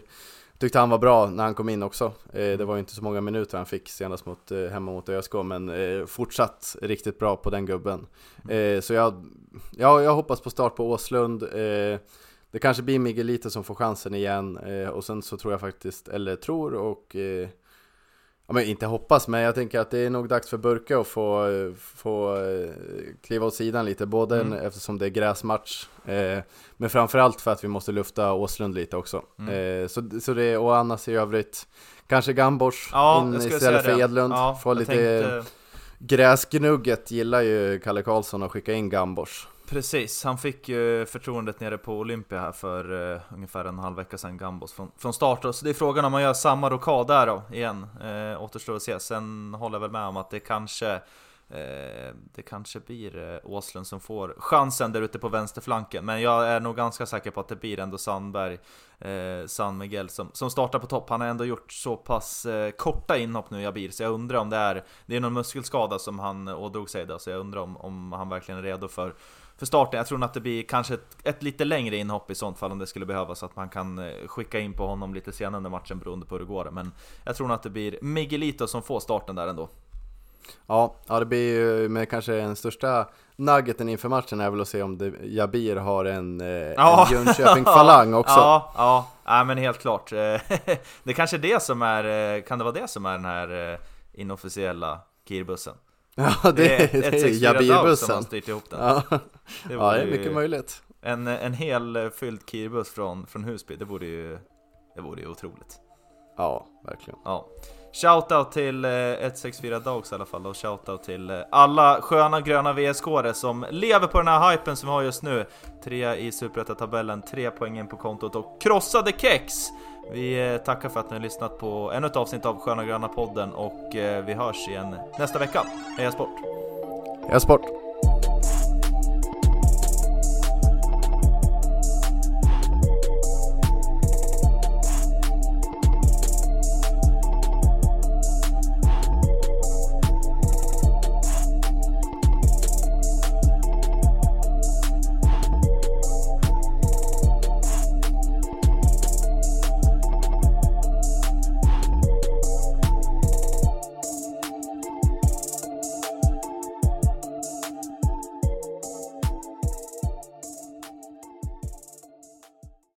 Tyckte han var bra när han kom in också. Eh, det var ju inte så många minuter han fick senast mot, eh, hemma mot ÖSK, men fortsatt riktigt bra på den gubben. Eh, så jag, ja, jag hoppas på start på Åslund. Det kanske blir Miguelito som får chansen igen eh, och sen så tror jag faktiskt, eller tror och eh, Ja men inte hoppas, men jag tänker att det är nog dags för Burke att få, eh, få eh, kliva åt sidan lite, både Mm. eftersom det är gräsmatch, eh, men framförallt för att vi måste lufta Åslund lite också. Mm. Eh, så, så det, och annars i övrigt, kanske Gambors ja, in istället för. Edlund, Ja, få lite tänkte- gräsgnugget gillar ju Kalle Karlsson att skicka in Gambors. Precis, han fick ju förtroendet nere på Olympia här för uh, ungefär en halv vecka sedan, Gambos från, från start. då. Så det är frågan om man gör samma rokad där då, igen. Uh, återstår att se. Sen håller jag väl med om att det kanske Eh, det kanske blir eh, Åslund som får chansen där ute på vänsterflanken. Men jag är nog ganska säker på att det blir ändå Sandberg, eh, San Miguel som, som startar på topp. Han har ändå gjort så pass eh, korta inhopp nu, Jabir, så jag undrar om det är Det är någon muskelskada som han eh, ådrog sig då, så jag undrar om, om han verkligen är redo för för starten. Jag tror nog att det blir kanske ett, ett lite längre inhopp i sånt fall om det skulle behövas, så att man kan skicka in på honom lite senare under matchen beroende på hur det går. Men jag tror nog att det blir Miguelito som får starten där ändå. Ja, ja det blir ju, men kanske den största nuggeten inför matchen är väl att se om det, Jabir har en, eh, Ja. en Jönköping-falang också. Ja, ja, ja men helt klart. Eh, det är kanske det som är, eh, kan det vara det som är den här inofficiella Kirbussen? Ja, det, det, är 64 Dove som har Jabir-bussen. styrt ihop den. Ja, Det ja, det är mycket möjligt. En, en hel fylld Kirbuss från, från Husby, det vore ju, det vore ju otroligt. Ja, verkligen. Ja. Shoutout till eh, 164 Dogs i alla fall och shoutout till eh, alla sköna gröna VSK-are som lever på den här hypen som vi har just nu. Trea i Superettan-tabellen, tre poäng in på kontot och krossade kex! Vi eh, tackar för att ni har lyssnat på ännu ett avsnitt av Sköna Gröna podden och eh, vi hörs igen nästa vecka. Heja sport! Heja sport.